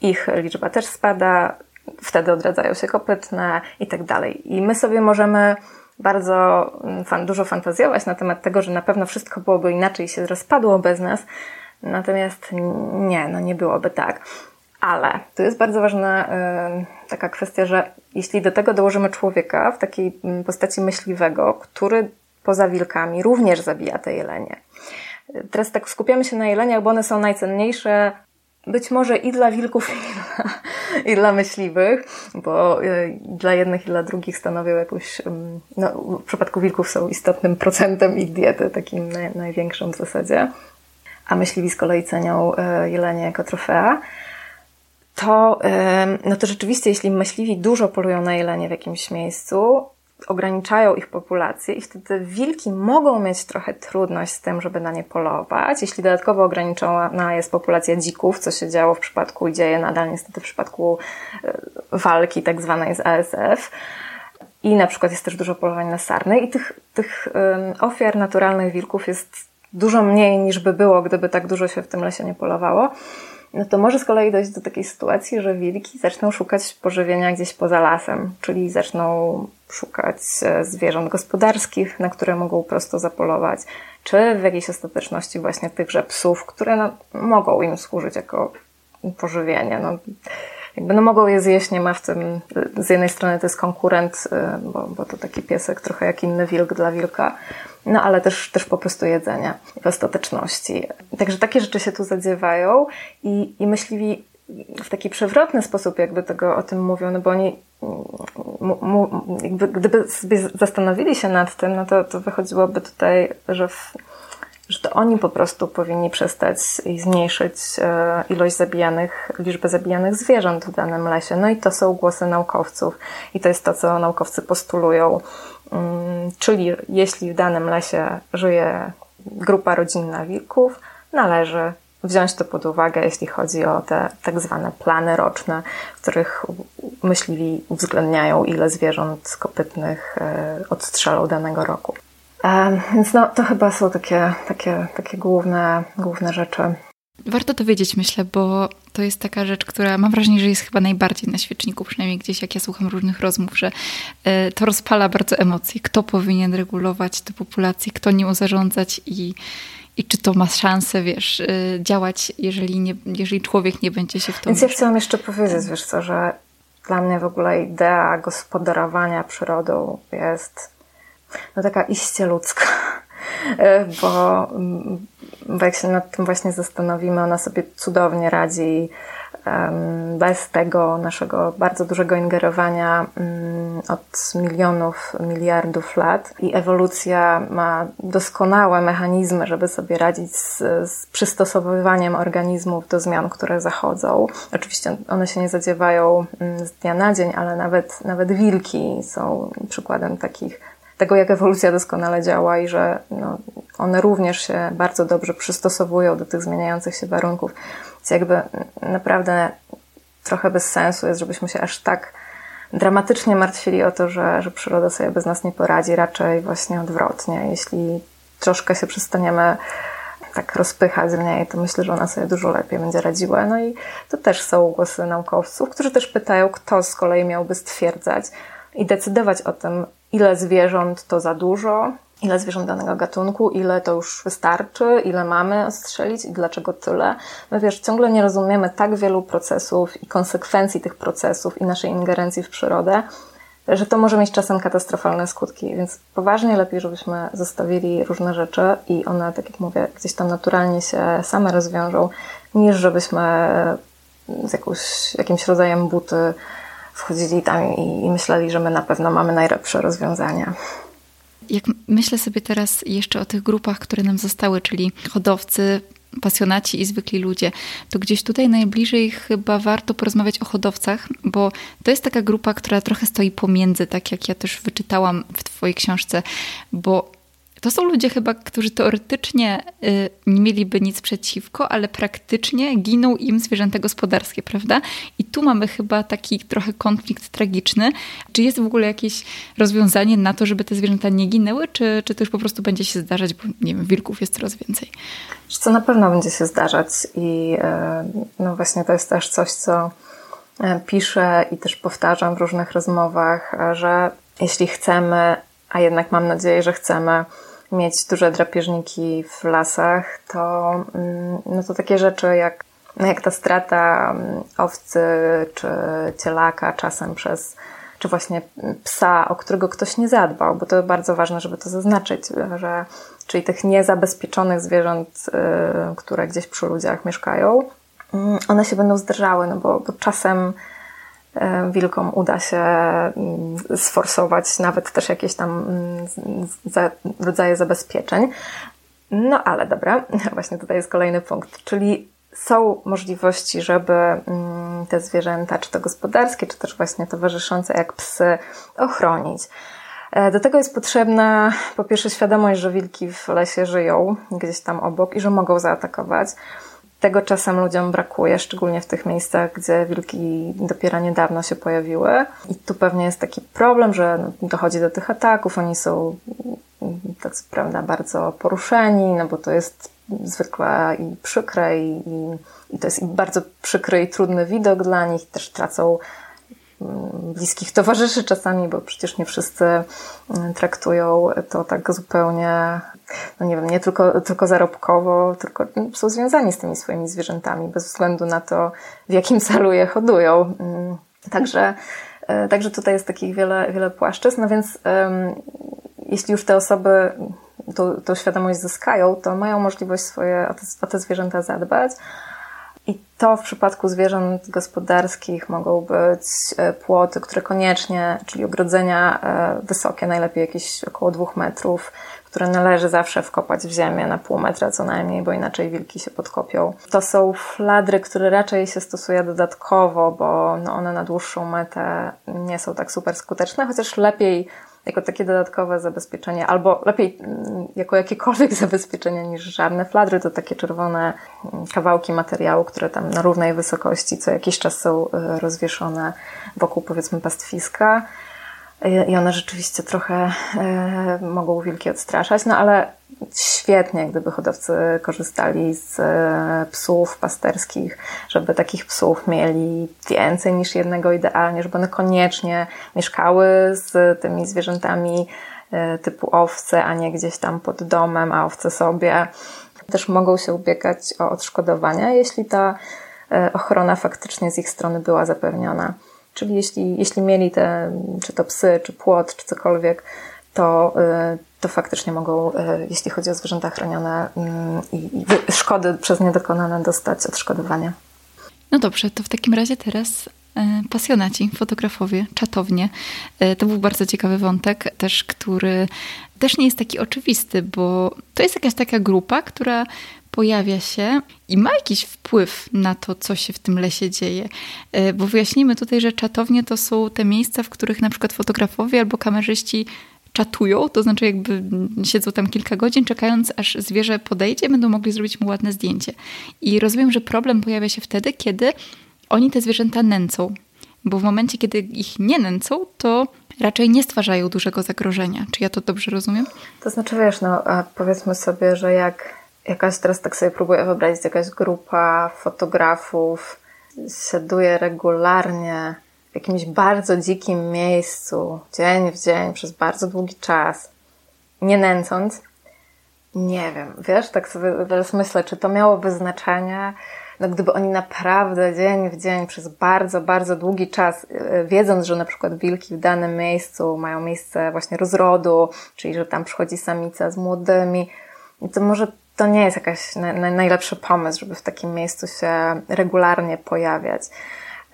ich liczba też spada, wtedy odradzają się kopytne i tak dalej. I my sobie możemy bardzo mm, fan, dużo fantazjować na temat tego, że na pewno wszystko byłoby inaczej się rozpadło bez nas. Natomiast nie, no nie byłoby tak. Ale tu jest bardzo ważna y, taka kwestia, że jeśli do tego dołożymy człowieka w takiej mm, postaci myśliwego, który poza wilkami również zabija te jelenie. Teraz tak skupiamy się na jeleniach, bo one są najcenniejsze, być może i dla wilków, i dla, i dla myśliwych, bo y, dla jednych i dla drugich stanowią jakąś, no, w przypadku wilków są istotnym procentem ich diety, takim naj, największym w zasadzie, a myśliwi z kolei cenią y, jelenie jako trofea, to, no to rzeczywiście, jeśli myśliwi dużo polują na jelenie w jakimś miejscu, ograniczają ich populację i wtedy wilki mogą mieć trochę trudność z tym, żeby na nie polować. Jeśli dodatkowo ograniczona jest populacja dzików, co się działo w przypadku i dzieje nadal niestety w przypadku e, walki tak zwanej z ASF, i na przykład jest też dużo polowań na sarny i tych, tych ofiar naturalnych wilków jest dużo mniej niż by było, gdyby tak dużo się w tym lesie nie polowało no to może z kolei dojść do takiej sytuacji, że wilki zaczną szukać pożywienia gdzieś poza lasem, czyli zaczną szukać e, zwierząt gospodarskich, na które mogą prosto zapolować, czy w jakiejś ostateczności właśnie tychże psów, które no, mogą im służyć jako pożywienie. No, jakby no mogą je zjeść, nie ma w tym, z jednej strony to jest konkurent, e, bo, bo to taki piesek trochę jak inny wilk dla wilka, no ale też, też po prostu jedzenia w ostateczności. Także takie rzeczy się tu zadziewają i, i myśliwi w taki przewrotny sposób jakby tego o tym mówią, no bo oni jakby, gdyby sobie zastanowili się nad tym, no to, to wychodziłoby tutaj, że, w, że to oni po prostu powinni przestać i zmniejszyć e, ilość zabijanych, liczbę zabijanych zwierząt w danym lesie. No i to są głosy naukowców i to jest to, co naukowcy postulują czyli jeśli w danym lesie żyje grupa rodzinna wilków, należy wziąć to pod uwagę, jeśli chodzi o te tak zwane plany roczne, w których myśliwi uwzględniają, ile zwierząt kopytnych e, odstrzelą danego roku. E, więc no, to chyba są takie, takie, takie główne, główne rzeczy. Warto to wiedzieć, myślę, bo to jest taka rzecz, która mam wrażenie, że jest chyba najbardziej na świeczniku, przynajmniej gdzieś jak ja słucham różnych rozmów, że e, to rozpala bardzo emocje. Kto powinien regulować tę populację, kto nią zarządzać i, i czy to ma szansę, wiesz, e, działać, jeżeli, nie, jeżeli człowiek nie będzie się w to... Więc ja chciałam jeszcze powiedzieć, wiesz co, że dla mnie w ogóle idea gospodarowania przyrodą jest no taka iście ludzka bo, mm, bo jak się nad tym właśnie zastanowimy, ona sobie cudownie radzi bez tego naszego bardzo dużego ingerowania mm, od milionów, miliardów lat i ewolucja ma doskonałe mechanizmy, żeby sobie radzić z, z przystosowywaniem organizmów do zmian, które zachodzą. Oczywiście one się nie zadziewają mm, z dnia na dzień, ale nawet, nawet wilki są przykładem takich tego, jak ewolucja doskonale działa i że no, one również się bardzo dobrze przystosowują do tych zmieniających się warunków. Więc jakby naprawdę trochę bez sensu jest, żebyśmy się aż tak dramatycznie martwili o to, że, że przyroda sobie bez nas nie poradzi, raczej właśnie odwrotnie. Jeśli troszkę się przestaniemy tak rozpychać w niej, to myślę, że ona sobie dużo lepiej będzie radziła. No i to też są głosy naukowców, którzy też pytają, kto z kolei miałby stwierdzać i decydować o tym, ile zwierząt to za dużo, ile zwierząt danego gatunku, ile to już wystarczy, ile mamy ostrzelić i dlaczego tyle. My wiesz, ciągle nie rozumiemy tak wielu procesów i konsekwencji tych procesów i naszej ingerencji w przyrodę, że to może mieć czasem katastrofalne skutki, więc poważnie lepiej, żebyśmy zostawili różne rzeczy i one, tak jak mówię, gdzieś tam naturalnie się same rozwiążą, niż żebyśmy z jakąś, jakimś rodzajem buty wchodzili tam i, i myśleli, że my na pewno mamy najlepsze rozwiązania. Jak myślę sobie teraz jeszcze o tych grupach, które nam zostały, czyli hodowcy, pasjonaci i zwykli ludzie, to gdzieś tutaj najbliżej chyba warto porozmawiać o hodowcach, bo to jest taka grupa, która trochę stoi pomiędzy, tak jak ja też wyczytałam w Twojej książce, bo to są ludzie chyba, którzy teoretycznie y, nie mieliby nic przeciwko, ale praktycznie giną im zwierzęta gospodarskie, prawda? I tu mamy chyba taki trochę konflikt tragiczny. Czy jest w ogóle jakieś rozwiązanie na to, żeby te zwierzęta nie ginęły, czy, czy to już po prostu będzie się zdarzać, bo nie wiem, wilków jest coraz więcej? Co na pewno będzie się zdarzać i y, no właśnie to jest też coś, co y, piszę i też powtarzam w różnych rozmowach, że jeśli chcemy, a jednak mam nadzieję, że chcemy mieć duże drapieżniki w lasach, to, mm, no to takie rzeczy jak, no jak ta strata mm, owcy czy cielaka czasem przez czy właśnie psa, o którego ktoś nie zadbał, bo to bardzo ważne, żeby to zaznaczyć, że czyli tych niezabezpieczonych zwierząt, y, które gdzieś przy ludziach mieszkają, mm, one się będą zdarzały, no bo, bo czasem wilkom uda się mm, sforsować nawet też jakieś tam mm, rodzaje zabezpieczeń. No ale dobra, właśnie tutaj jest kolejny punkt, czyli są możliwości, żeby mm, te zwierzęta, czy to gospodarskie, czy też właśnie towarzyszące jak psy, ochronić. E, do tego jest potrzebna po pierwsze świadomość, że wilki w lesie żyją gdzieś tam obok i że mogą zaatakować. Tego czasem ludziom brakuje, szczególnie w tych miejscach, gdzie wilki dopiero niedawno się pojawiły. I tu pewnie jest taki problem, że dochodzi do tych ataków, oni są tak prawda bardzo poruszeni, no bo to jest zwykle i przykre i, i, to jest bardzo przykry i trudny widok dla nich. Też tracą bliskich towarzyszy czasami, bo przecież nie wszyscy mm, traktują to tak zupełnie, no nie wiem, nie tylko, tylko zarobkowo, tylko są związani z tymi swoimi zwierzętami, bez względu na to, w jakim celu je hodują. Mm, także, e, także tutaj jest takich wiele, wiele płaszczyzn, no więc jeśli już te osoby tą świadomość zyskają, to mają możliwość swoje, o te, o te zwierzęta zadbać, i to w przypadku zwierząt gospodarskich mogą być e, płoty, które koniecznie, czyli ogrodzenia e, wysokie, najlepiej jakieś około dwóch metrów, które należy zawsze wkopać w ziemię na pół metra co najmniej, bo inaczej wilki się podkopią. To są fladry, które raczej się stosuje dodatkowo, bo no one na dłuższą metę nie są tak super skuteczne, chociaż lepiej jako takie dodatkowe zabezpieczenie, albo lepiej mm, jako jakiekolwiek zabezpieczenie niż żadne fladry, to takie czerwone mm, kawałki materiału, które tam na równej wysokości co jakiś czas są y, rozwieszone wokół powiedzmy pastwiska i one rzeczywiście trochę y, mogą wilki odstraszać, no ale świetnie, gdyby hodowcy korzystali z e, psów pasterskich, żeby takich psów mieli więcej niż jednego idealnie, żeby one koniecznie mieszkały z tymi zwierzętami e, typu owce, a nie gdzieś tam pod domem, a owce sobie. Też mogą się ubiegać o odszkodowania, jeśli ta e, ochrona faktycznie z ich strony była zapewniona. Czyli jeśli, jeśli mieli te, czy to psy, czy płot, czy cokolwiek, to, y, to faktycznie mogą, y, jeśli chodzi o zwierzęta chronione mm, i szkody przez nie dokonane, dostać odszkodowanie. No dobrze, to w takim razie teraz e, pasjonaci, fotografowie, czatownie. To był bardzo ciekawy wątek, też który też nie jest taki oczywisty, bo to jest jakaś taka grupa, która pojawia się i ma jakiś wpływ na to, co się w tym lesie dzieje. E, bo wyjaśnijmy tutaj, że czatownie to są te miejsca, w których na przykład fotografowie albo kamerzyści czatują, to znaczy jakby siedzą tam kilka godzin, czekając aż zwierzę podejdzie, będą mogli zrobić mu ładne zdjęcie. I rozumiem, że problem pojawia się wtedy, kiedy oni te zwierzęta nęcą. Bo w momencie, kiedy ich nie nęcą, to raczej nie stwarzają dużego zagrożenia. Czy ja to dobrze rozumiem? To znaczy, wiesz, no powiedzmy sobie, że jak jakaś, teraz tak sobie próbuję wyobrazić, jakaś grupa fotografów siaduje regularnie w jakimś bardzo dzikim miejscu, dzień w dzień, przez bardzo długi czas, nie nęcąc, nie wiem, wiesz, tak sobie teraz myślę, czy to miałoby znaczenie, no gdyby oni naprawdę dzień w dzień przez bardzo, bardzo długi czas, e, wiedząc, że na przykład wilki w danym miejscu mają miejsce właśnie rozrodu, czyli że tam przychodzi samica z młodymi, to może to nie jest jakaś najlepszy pomysł, żeby w takim miejscu się regularnie pojawiać.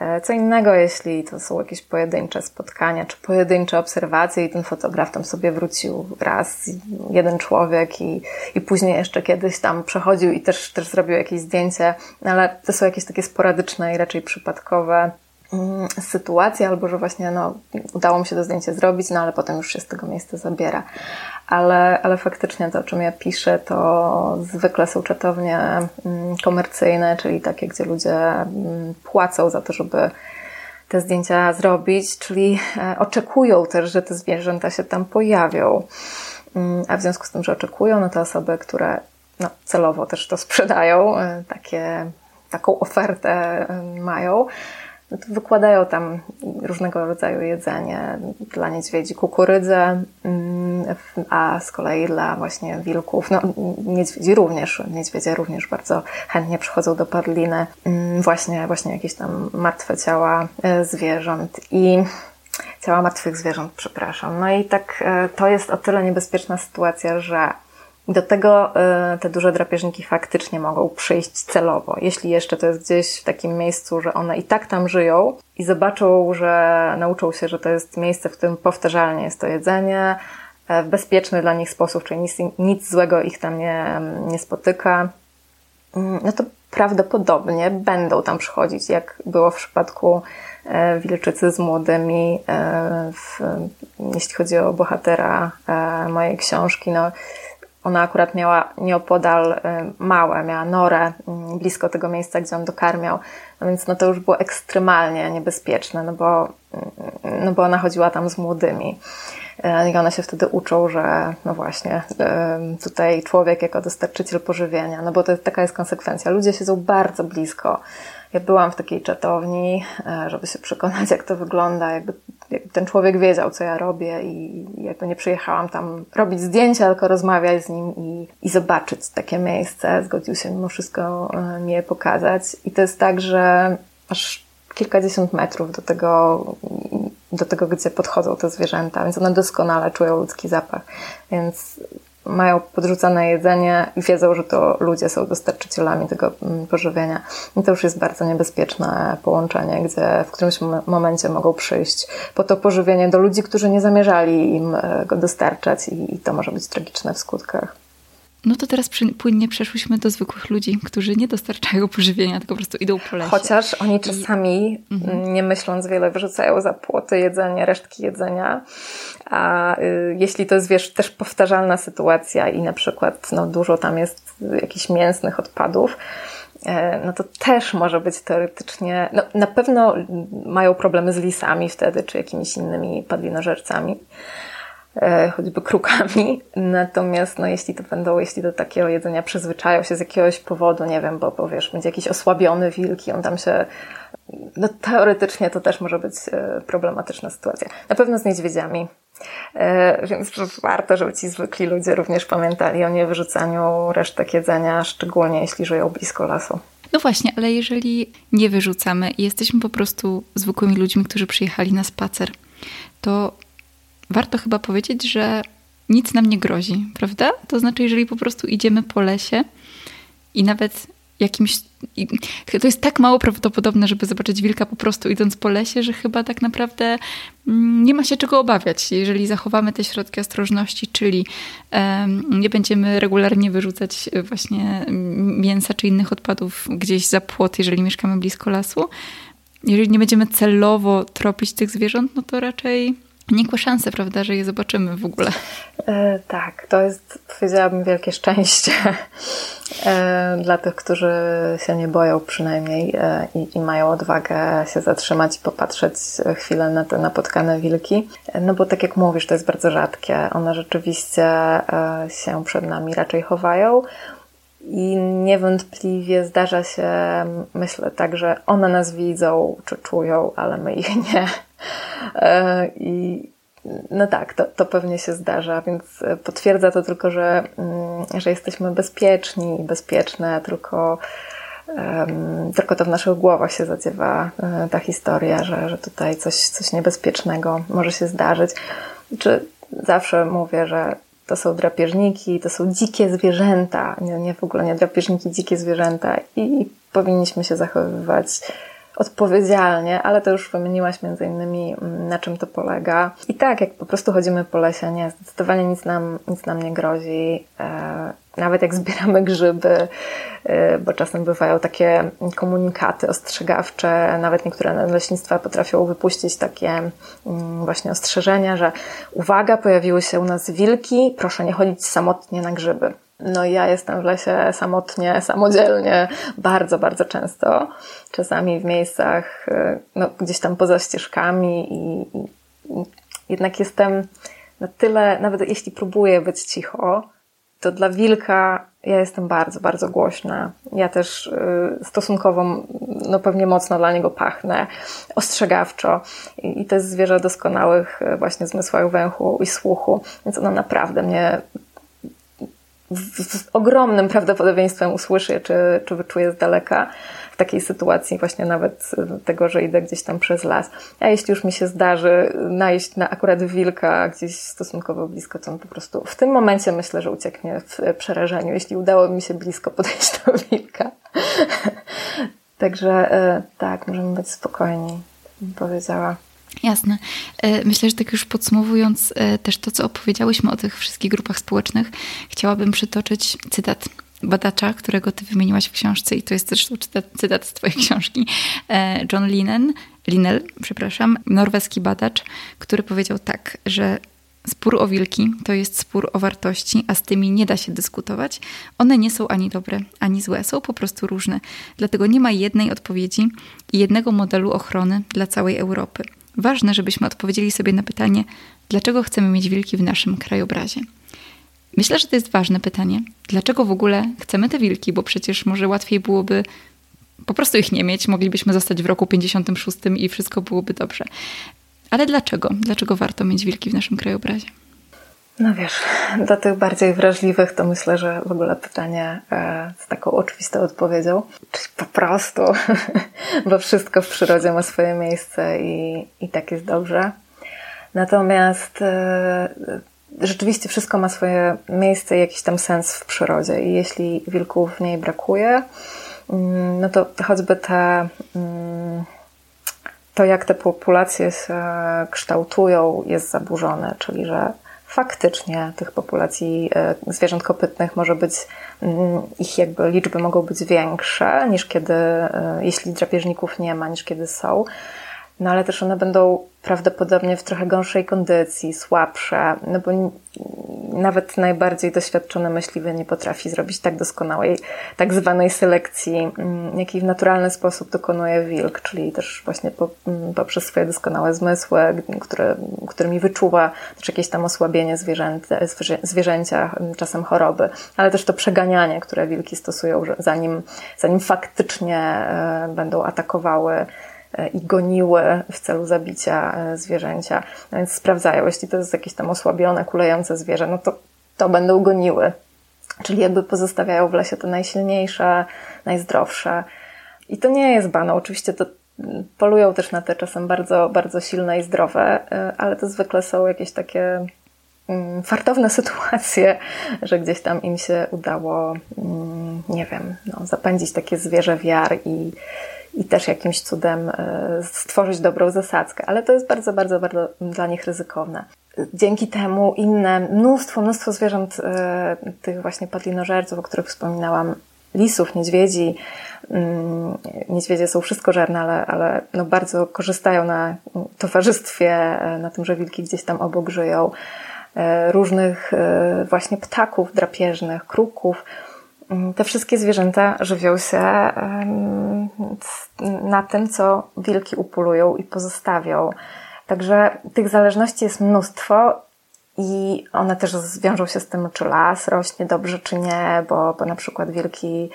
E, co innego, jeśli to są jakieś pojedyncze spotkania, czy pojedyncze obserwacje i ten fotograf tam sobie wrócił raz, jeden człowiek i, i później jeszcze kiedyś tam przechodził i też, też zrobił jakieś zdjęcie, ale to są jakieś takie sporadyczne i raczej przypadkowe mm, sytuacje, albo że właśnie no, udało mi się to zdjęcie zrobić, no ale potem już się z tego miejsca zabiera ale, ale faktycznie to, o czym ja piszę, to zwykle są czatownie mm, komercyjne, czyli takie, gdzie ludzie mm, płacą za to, żeby te zdjęcia zrobić, czyli e, oczekują też, że te zwierzęta się tam pojawią. A w związku z tym, że oczekują, no to osoby, które no, celowo też to sprzedają, e, takie, taką ofertę e, mają, no to wykładają tam różnego rodzaju jedzenie dla niedźwiedzi, kukurydzę, mm, a z kolei dla właśnie wilków, no niedźwiedzi również, niedźwiedzie również bardzo chętnie przychodzą do Padliny, mm, właśnie, właśnie jakieś tam martwe ciała e, zwierząt i ciała martwych zwierząt, przepraszam. No i tak e, to jest o tyle niebezpieczna sytuacja, że do tego y, te duże drapieżniki faktycznie mogą przyjść celowo. Jeśli jeszcze to jest gdzieś w takim miejscu, że one i tak tam żyją i zobaczą, że nauczą się, że to jest miejsce, w którym powtarzalnie jest to jedzenie, e, w bezpieczny dla nich sposób, czyli nic, nic złego ich tam nie, nie spotyka, mm, no to prawdopodobnie będą tam przychodzić, jak było w przypadku e, wilczycy z młodymi, e, w, jeśli chodzi o bohatera mojej książki, no ona akurat miała nieopodal y, małe, miała norę mm, blisko tego miejsca, gdzie on dokarmiał, no więc no to już było ekstremalnie niebezpieczne, no bo, mm, no bo ona chodziła tam z młodymi. Y, I one się wtedy uczą, że no właśnie, y, tutaj człowiek jako dostarczyciel pożywienia, no bo to taka jest konsekwencja. Ludzie siedzą bardzo blisko ja byłam w takiej czatowni, e, żeby się przekonać, jak to wygląda, jakby ten człowiek wiedział, co ja robię i jakby nie przyjechałam tam robić zdjęcia, tylko rozmawiać z nim i, i zobaczyć takie miejsce. Zgodził się mimo wszystko mi je pokazać. I to jest tak, że aż kilkadziesiąt metrów do tego, do tego, gdzie podchodzą te zwierzęta, więc one doskonale czują ludzki zapach. Więc mają podrzucane jedzenie i wiedzą, że to ludzie są dostarczycielami tego mm, pożywienia. I to już jest bardzo niebezpieczne połączenie, gdzie w którymś momencie mogą przyjść po to pożywienie do ludzi, którzy nie zamierzali im e, go dostarczać i to może być tragiczne w skutkach. No to teraz płynnie przeszłyśmy do zwykłych ludzi, którzy nie dostarczają pożywienia, tylko po prostu idą po lesie. Chociaż oni czasami, I... Mhm. nie myśląc wiele, wyrzucają za płoty jedzenie, resztki jedzenia. A y, jeśli to jest, wiesz, też powtarzalna sytuacja i na przykład no, dużo tam jest jakichś mięsnych odpadów, e, no to też może być teoretycznie, no, na pewno mają problemy z lisami wtedy, czy jakimiś innymi padlinożercami. E, choćby krukami. Natomiast no, jeśli to będą, jeśli do takiego jedzenia przyzwyczają się z jakiegoś powodu, nie wiem, bo, bo wiesz, będzie jakiś osłabiony wilk i on tam się no teoretycznie to też może być e, problematyczna sytuacja. Na pewno z niedźwiedziami. E, więc warto, żeby ci zwykli ludzie również pamiętali o niewyrzucaniu resztek jedzenia, szczególnie jeśli żyją blisko lasu. No właśnie, ale jeżeli nie wyrzucamy i jesteśmy po prostu zwykłymi ludźmi, którzy przyjechali na spacer, to warto chyba powiedzieć, że nic nam nie grozi, prawda? To znaczy, jeżeli po prostu idziemy po lesie i nawet jakimś. To jest tak mało prawdopodobne, żeby zobaczyć wilka po prostu idąc po lesie, że chyba tak naprawdę mm, nie ma się czego obawiać. Jeżeli zachowamy te środki ostrożności, czyli nie będziemy regularnie wyrzucać właśnie mięsa czy innych odpadów gdzieś za płot, jeżeli mieszkamy blisko lasu, jeżeli nie będziemy celowo tropić tych zwierząt, no to raczej nikłe szanse, prawda, że je zobaczymy w ogóle. E, tak, to jest, powiedziałabym, wielkie szczęście e, dla tych, którzy się nie boją przynajmniej e, i, i, mają odwagę się zatrzymać i popatrzeć chwilę na te napotkane wilki. E, no bo tak jak mówisz, to jest bardzo rzadkie. One rzeczywiście e, się przed nami raczej chowają. I niewątpliwie zdarza się, myślę tak, że one nas widzą czy czują, ale my ich nie. E, I no tak, to, to pewnie się zdarza, więc potwierdza to tylko, że, mm, że jesteśmy bezpieczni i bezpieczne, tylko, tylko to w naszych głowach się zadziewa e, ta historia, że, że tutaj coś, coś niebezpiecznego może się zdarzyć. Czy zawsze mówię, że to są drapieżniki, to są dzikie zwierzęta, nie, nie w ogóle nie drapieżniki, dzikie zwierzęta i powinniśmy się zachowywać odpowiedzialnie, ale to już wymieniłaś między innymi, mm, na czym to polega. I tak, jak po prostu chodzimy po lesie, nie, zdecydowanie nic nam, nic nam nie grozi. E, nawet jak zbieramy grzyby, e, bo czasem bywają takie komunikaty ostrzegawcze, nawet niektóre leśnictwa potrafią wypuścić takie mm, właśnie ostrzeżenia, że uwaga, pojawiły się u nas wilki, proszę nie chodzić samotnie na grzyby. No ja jestem w lesie samotnie, samodzielnie, bardzo, bardzo często. Czasami w miejscach, y, no, gdzieś tam poza ścieżkami i, i, i jednak jestem na tyle, nawet jeśli próbuję być cicho, to dla wilka ja jestem bardzo, bardzo głośna. Ja też y, stosunkowo, no pewnie mocno dla niego pachnę, ostrzegawczo. I, i to jest zwierzę doskonałych y, właśnie zmysłach węchu i słuchu, więc ono naprawdę mnie z ogromnym prawdopodobieństwem usłyszę, czy, czy wyczuję z daleka w takiej sytuacji właśnie nawet tego, że idę gdzieś tam przez las. A jeśli już mi się zdarzy najść na akurat wilka gdzieś stosunkowo blisko, to on po prostu w tym momencie myślę, że ucieknie w przerażeniu, jeśli udało mi się blisko podejść do wilka. Także e, tak, możemy być spokojni, bym powiedziała. Jasne. E, myślę, że tak już podsumowując e, też to, co opowiedziałyśmy o tych wszystkich grupach społecznych, chciałabym przytoczyć cytat badacza, którego ty wymieniłaś w książce i to jest zresztą cytat, cytat z twojej książki, e, John Linen, Linel, przepraszam, norweski badacz, który powiedział tak, że Spór o wilki to jest spór o wartości, a z tymi nie da się dyskutować. One nie są ani dobre, ani złe, są po prostu różne. Dlatego nie ma jednej odpowiedzi i jednego modelu ochrony dla całej Europy. Ważne, żebyśmy odpowiedzieli sobie na pytanie, dlaczego chcemy mieć wilki w naszym krajobrazie. Myślę, że to jest ważne pytanie. Dlaczego w ogóle chcemy te wilki? Bo przecież może łatwiej byłoby po prostu ich nie mieć, moglibyśmy zostać w roku 56 i wszystko byłoby dobrze. Ale dlaczego? Dlaczego warto mieć wilki w naszym krajobrazie? No wiesz, do tych bardziej wrażliwych to myślę, że w ogóle pytanie e, z taką oczywistą odpowiedzią, czyli po prostu, bo wszystko w przyrodzie ma swoje miejsce i, i tak jest dobrze. Natomiast e, rzeczywiście wszystko ma swoje miejsce i jakiś tam sens w przyrodzie i jeśli wilków w niej brakuje, mm, no to choćby te mm, to, jak te populacje się kształtują, jest zaburzone, czyli że faktycznie tych populacji e, zwierząt kopytnych może być, mm, ich jakby liczby mogą być większe niż kiedy, e, jeśli drapieżników nie ma, niż kiedy są. No ale też one będą prawdopodobnie w trochę gorszej kondycji, słabsze, no bo nawet najbardziej doświadczony myśliwy nie potrafi zrobić tak doskonałej, tak zwanej selekcji, mm, jakiej w naturalny sposób dokonuje wilk, czyli też właśnie mm, poprzez swoje doskonałe zmysły, które, którymi wyczuwa też jakieś tam osłabienie zwierzęta, zwierzęcia, czasem choroby, ale też to przeganianie, które wilki stosują, zanim, zanim faktycznie e, będą atakowały i goniły w celu zabicia e, zwierzęcia. No więc sprawdzają, jeśli to jest jakieś tam osłabione, kulejące zwierzę, no to to będą goniły. Czyli jakby pozostawiają w lesie te najsilniejsze, najzdrowsze. I to nie jest bano. Oczywiście to mm, polują też na te czasem bardzo, bardzo silne i zdrowe, e, ale to zwykle są jakieś takie mm, fartowne sytuacje, że gdzieś tam im się udało mm, nie wiem, no, zapędzić takie zwierzę w jar i, i też jakimś cudem e, stworzyć dobrą zasadzkę, ale to jest bardzo, bardzo, bardzo dla nich ryzykowne. Dzięki temu inne, mnóstwo, mnóstwo zwierząt, e, tych właśnie padlinożerców, o których wspominałam, lisów, niedźwiedzi, mm, niedźwiedzie są wszystkożerne, ale, ale no bardzo korzystają na towarzystwie, e, na tym, że wilki gdzieś tam obok żyją, różnych właśnie ptaków drapieżnych, kruków, te wszystkie zwierzęta żywią się na tym, co wilki upolują i pozostawią. Także tych zależności jest mnóstwo i one też wiążą się z tym, czy las rośnie dobrze, czy nie, bo, bo na przykład wilki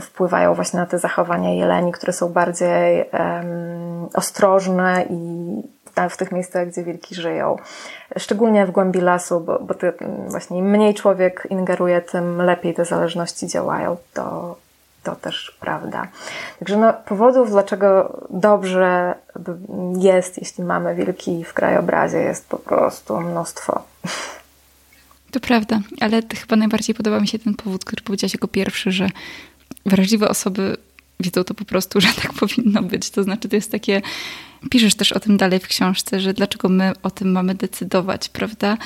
wpływają właśnie na te zachowania jeleni, które są bardziej um, ostrożne i w tych miejscach, gdzie wilki żyją. Szczególnie w głębi lasu, bo, bo ty, właśnie im mniej człowiek ingeruje, tym lepiej te zależności działają. To, to też prawda. Także no, powodów, dlaczego dobrze jest, jeśli mamy wilki w krajobrazie, jest po prostu mnóstwo. To prawda, ale chyba najbardziej podoba mi się ten powód, który powiedziałaś jako pierwszy, że wrażliwe osoby wiedzą to po prostu, że tak powinno być. To znaczy, to jest takie. Piszesz też o tym dalej w książce, że dlaczego my o tym mamy decydować, prawda?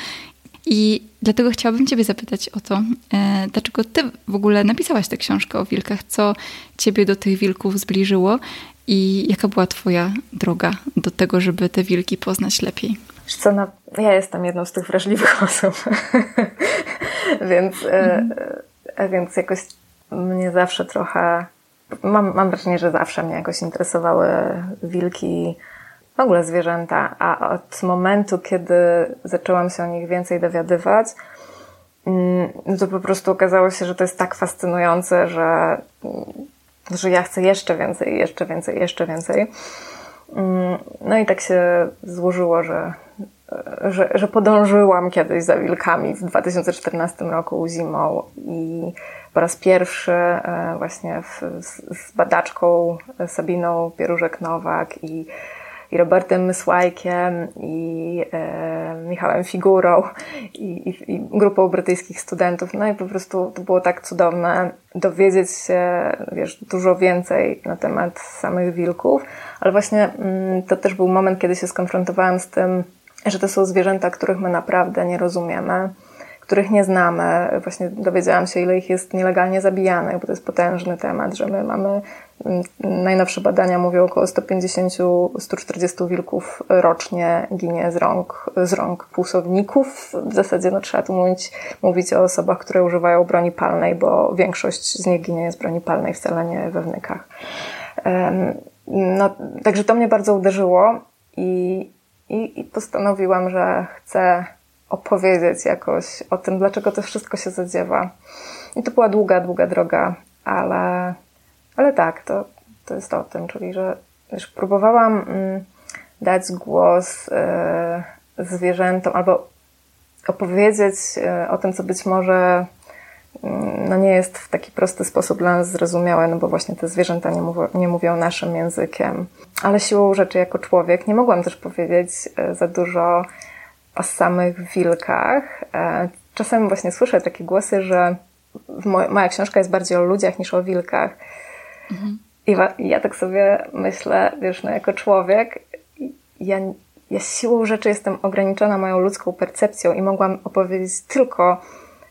I dlatego chciałabym Ciebie zapytać o to, e, dlaczego Ty w ogóle napisałaś tę książkę o wilkach, co Ciebie do tych wilków zbliżyło i jaka była Twoja droga do tego, żeby te wilki poznać lepiej? Co, no, ja jestem jedną z tych wrażliwych osób, więc, e, mhm. e, więc jakoś mnie zawsze trochę mam, mam wrażenie, że zawsze mnie jakoś interesowały wilki, w ogóle zwierzęta, a od momentu, kiedy zaczęłam się o nich więcej dowiadywać, mm, to po prostu okazało się, że to jest tak fascynujące, że, że ja chcę jeszcze więcej, jeszcze więcej, jeszcze więcej. Mm, no i tak się złożyło, że, że, że podążyłam kiedyś za wilkami w 2014 roku zimą i po raz pierwszy e, właśnie z, z badaczką Sabiną Pierużek-Nowak i i Robertem Mysłajkiem, i e, Michałem Figurą, i, i, i, grupą brytyjskich studentów. No i po prostu to było tak cudowne dowiedzieć się, wiesz, dużo więcej na temat samych wilków, ale właśnie mm, to też był moment, kiedy się skonfrontowałam z tym, że to są zwierzęta, których my naprawdę nie rozumiemy których nie znamy. Właśnie dowiedziałam się, ile ich jest nielegalnie zabijanych, bo to jest potężny temat, że my mamy mm, najnowsze badania mówią około 150-140 wilków rocznie ginie z rąk, z rąk półsowników. W zasadzie no, trzeba tu mówić, mówić o osobach, które używają broni palnej, bo większość z nich ginie z broni palnej, wcale nie we wnykach. No, także to mnie bardzo uderzyło i, i, i postanowiłam, że chcę opowiedzieć jakoś o tym, dlaczego to wszystko się zadziewa. I to była długa, długa droga, ale, ale tak, to, to jest o tym, czyli że już próbowałam mm, dać głos y, zwierzętom albo opowiedzieć y, o tym, co być może mm, no nie jest w taki prosty sposób dla nas zrozumiałe, no bo właśnie te zwierzęta nie, mówią, nie mówią naszym językiem. Ale siłą rzeczy jako człowiek nie mogłam też powiedzieć y, za dużo o samych wilkach. E, czasem właśnie słyszę takie głosy, że moja książka jest bardziej o ludziach niż o wilkach. Mhm. I ja tak sobie myślę, wiesz, no jako człowiek, ja, ja siłą rzeczy jestem ograniczona moją ludzką percepcją i mogłam opowiedzieć tylko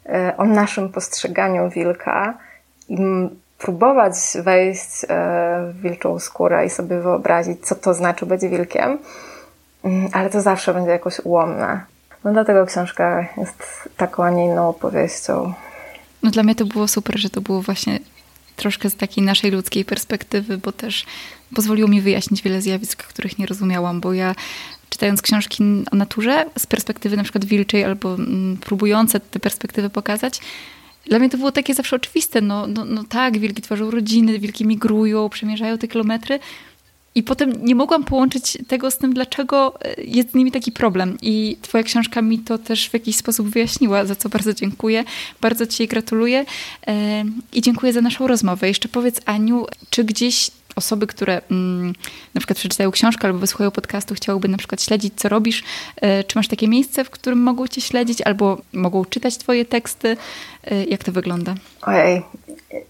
e, o naszym postrzeganiu wilka i próbować wejść e, w wilczą skórę i sobie wyobrazić, co to znaczy być wilkiem. Mm, ale to zawsze będzie jakoś ułomne. No dlatego książka jest taką, a nie inną opowieścią. No dla mnie to było super, że to było właśnie troszkę z takiej naszej ludzkiej perspektywy, bo też pozwoliło mi wyjaśnić wiele zjawisk, których nie rozumiałam, bo ja czytając książki o naturze z perspektywy na przykład wilczej albo mm, próbujące te perspektywy pokazać, dla mnie to było takie zawsze oczywiste. No, no, no tak, wilki tworzą rodziny, wilki migrują, przemierzają te kilometry, i potem nie mogłam połączyć tego z tym, dlaczego e, jest z nimi taki problem. I Twoja książka mi to też w jakiś sposób wyjaśniła, za co bardzo dziękuję. Bardzo Ci gratuluję e, i dziękuję za naszą rozmowę. Jeszcze powiedz, Aniu, czy gdzieś osoby, które mm, na przykład przeczytają książkę albo wysłuchają podcastu, chciałyby na przykład śledzić, co robisz, e, czy masz takie miejsce, w którym mogą Cię śledzić albo mogą czytać Twoje teksty? Jak to wygląda? Ojej,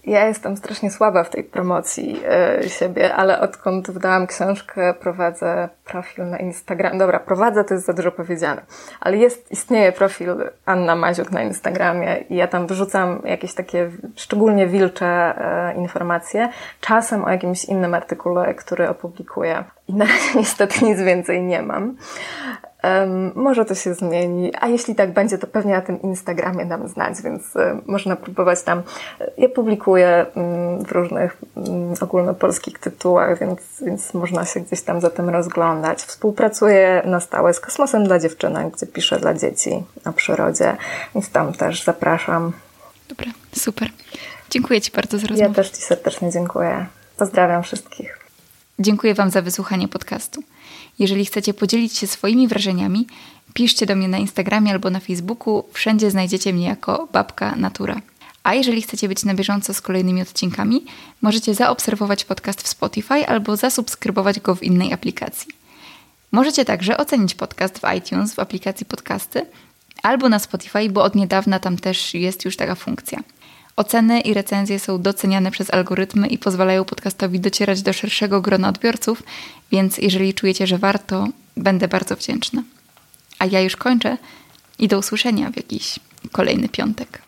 Ja jestem strasznie słaba w tej promocji e, siebie, ale odkąd wydałam książkę, prowadzę profil na Instagram. Dobra, prowadzę to jest za dużo powiedziane, ale jest, istnieje profil Anna Maziuk na Instagramie i ja tam wrzucam jakieś takie szczególnie wilcze e, informacje, czasem o jakimś innym artykule, który opublikuję. I na razie niestety nic więcej nie mam. Um, może to się zmieni, a jeśli tak będzie, to pewnie na tym Instagramie dam znać, więc um, można próbować tam. Ja publikuję um, w różnych ogólnopolskich tytułach, więc, więc można się gdzieś tam za tym rozglądać. Współpracuję na stałe z Kosmosem dla dziewczynek, gdzie piszę dla dzieci o przyrodzie, więc tam też zapraszam. Dobra, super. Dziękuję Ci bardzo za rozmowę. Ja też Ci serdecznie dziękuję. Pozdrawiam wszystkich. Dziękuję Wam za wysłuchanie podcastu. Jeżeli chcecie podzielić się swoimi wrażeniami, piszcie do mnie na Instagramie albo na Facebooku. Wszędzie znajdziecie mnie jako Babka Natura. A jeżeli chcecie być na bieżąco z kolejnymi odcinkami, możecie zaobserwować podcast w Spotify albo zasubskrybować go w innej aplikacji. Możecie także ocenić podcast w iTunes w aplikacji podcasty albo na Spotify, bo od niedawna tam też jest już taka funkcja. Oceny i recenzje są doceniane przez algorytmy i pozwalają podcastowi docierać do szerszego grona odbiorców, więc jeżeli czujecie, że warto, będę bardzo wdzięczna. A ja już kończę i do usłyszenia w jakiś kolejny piątek.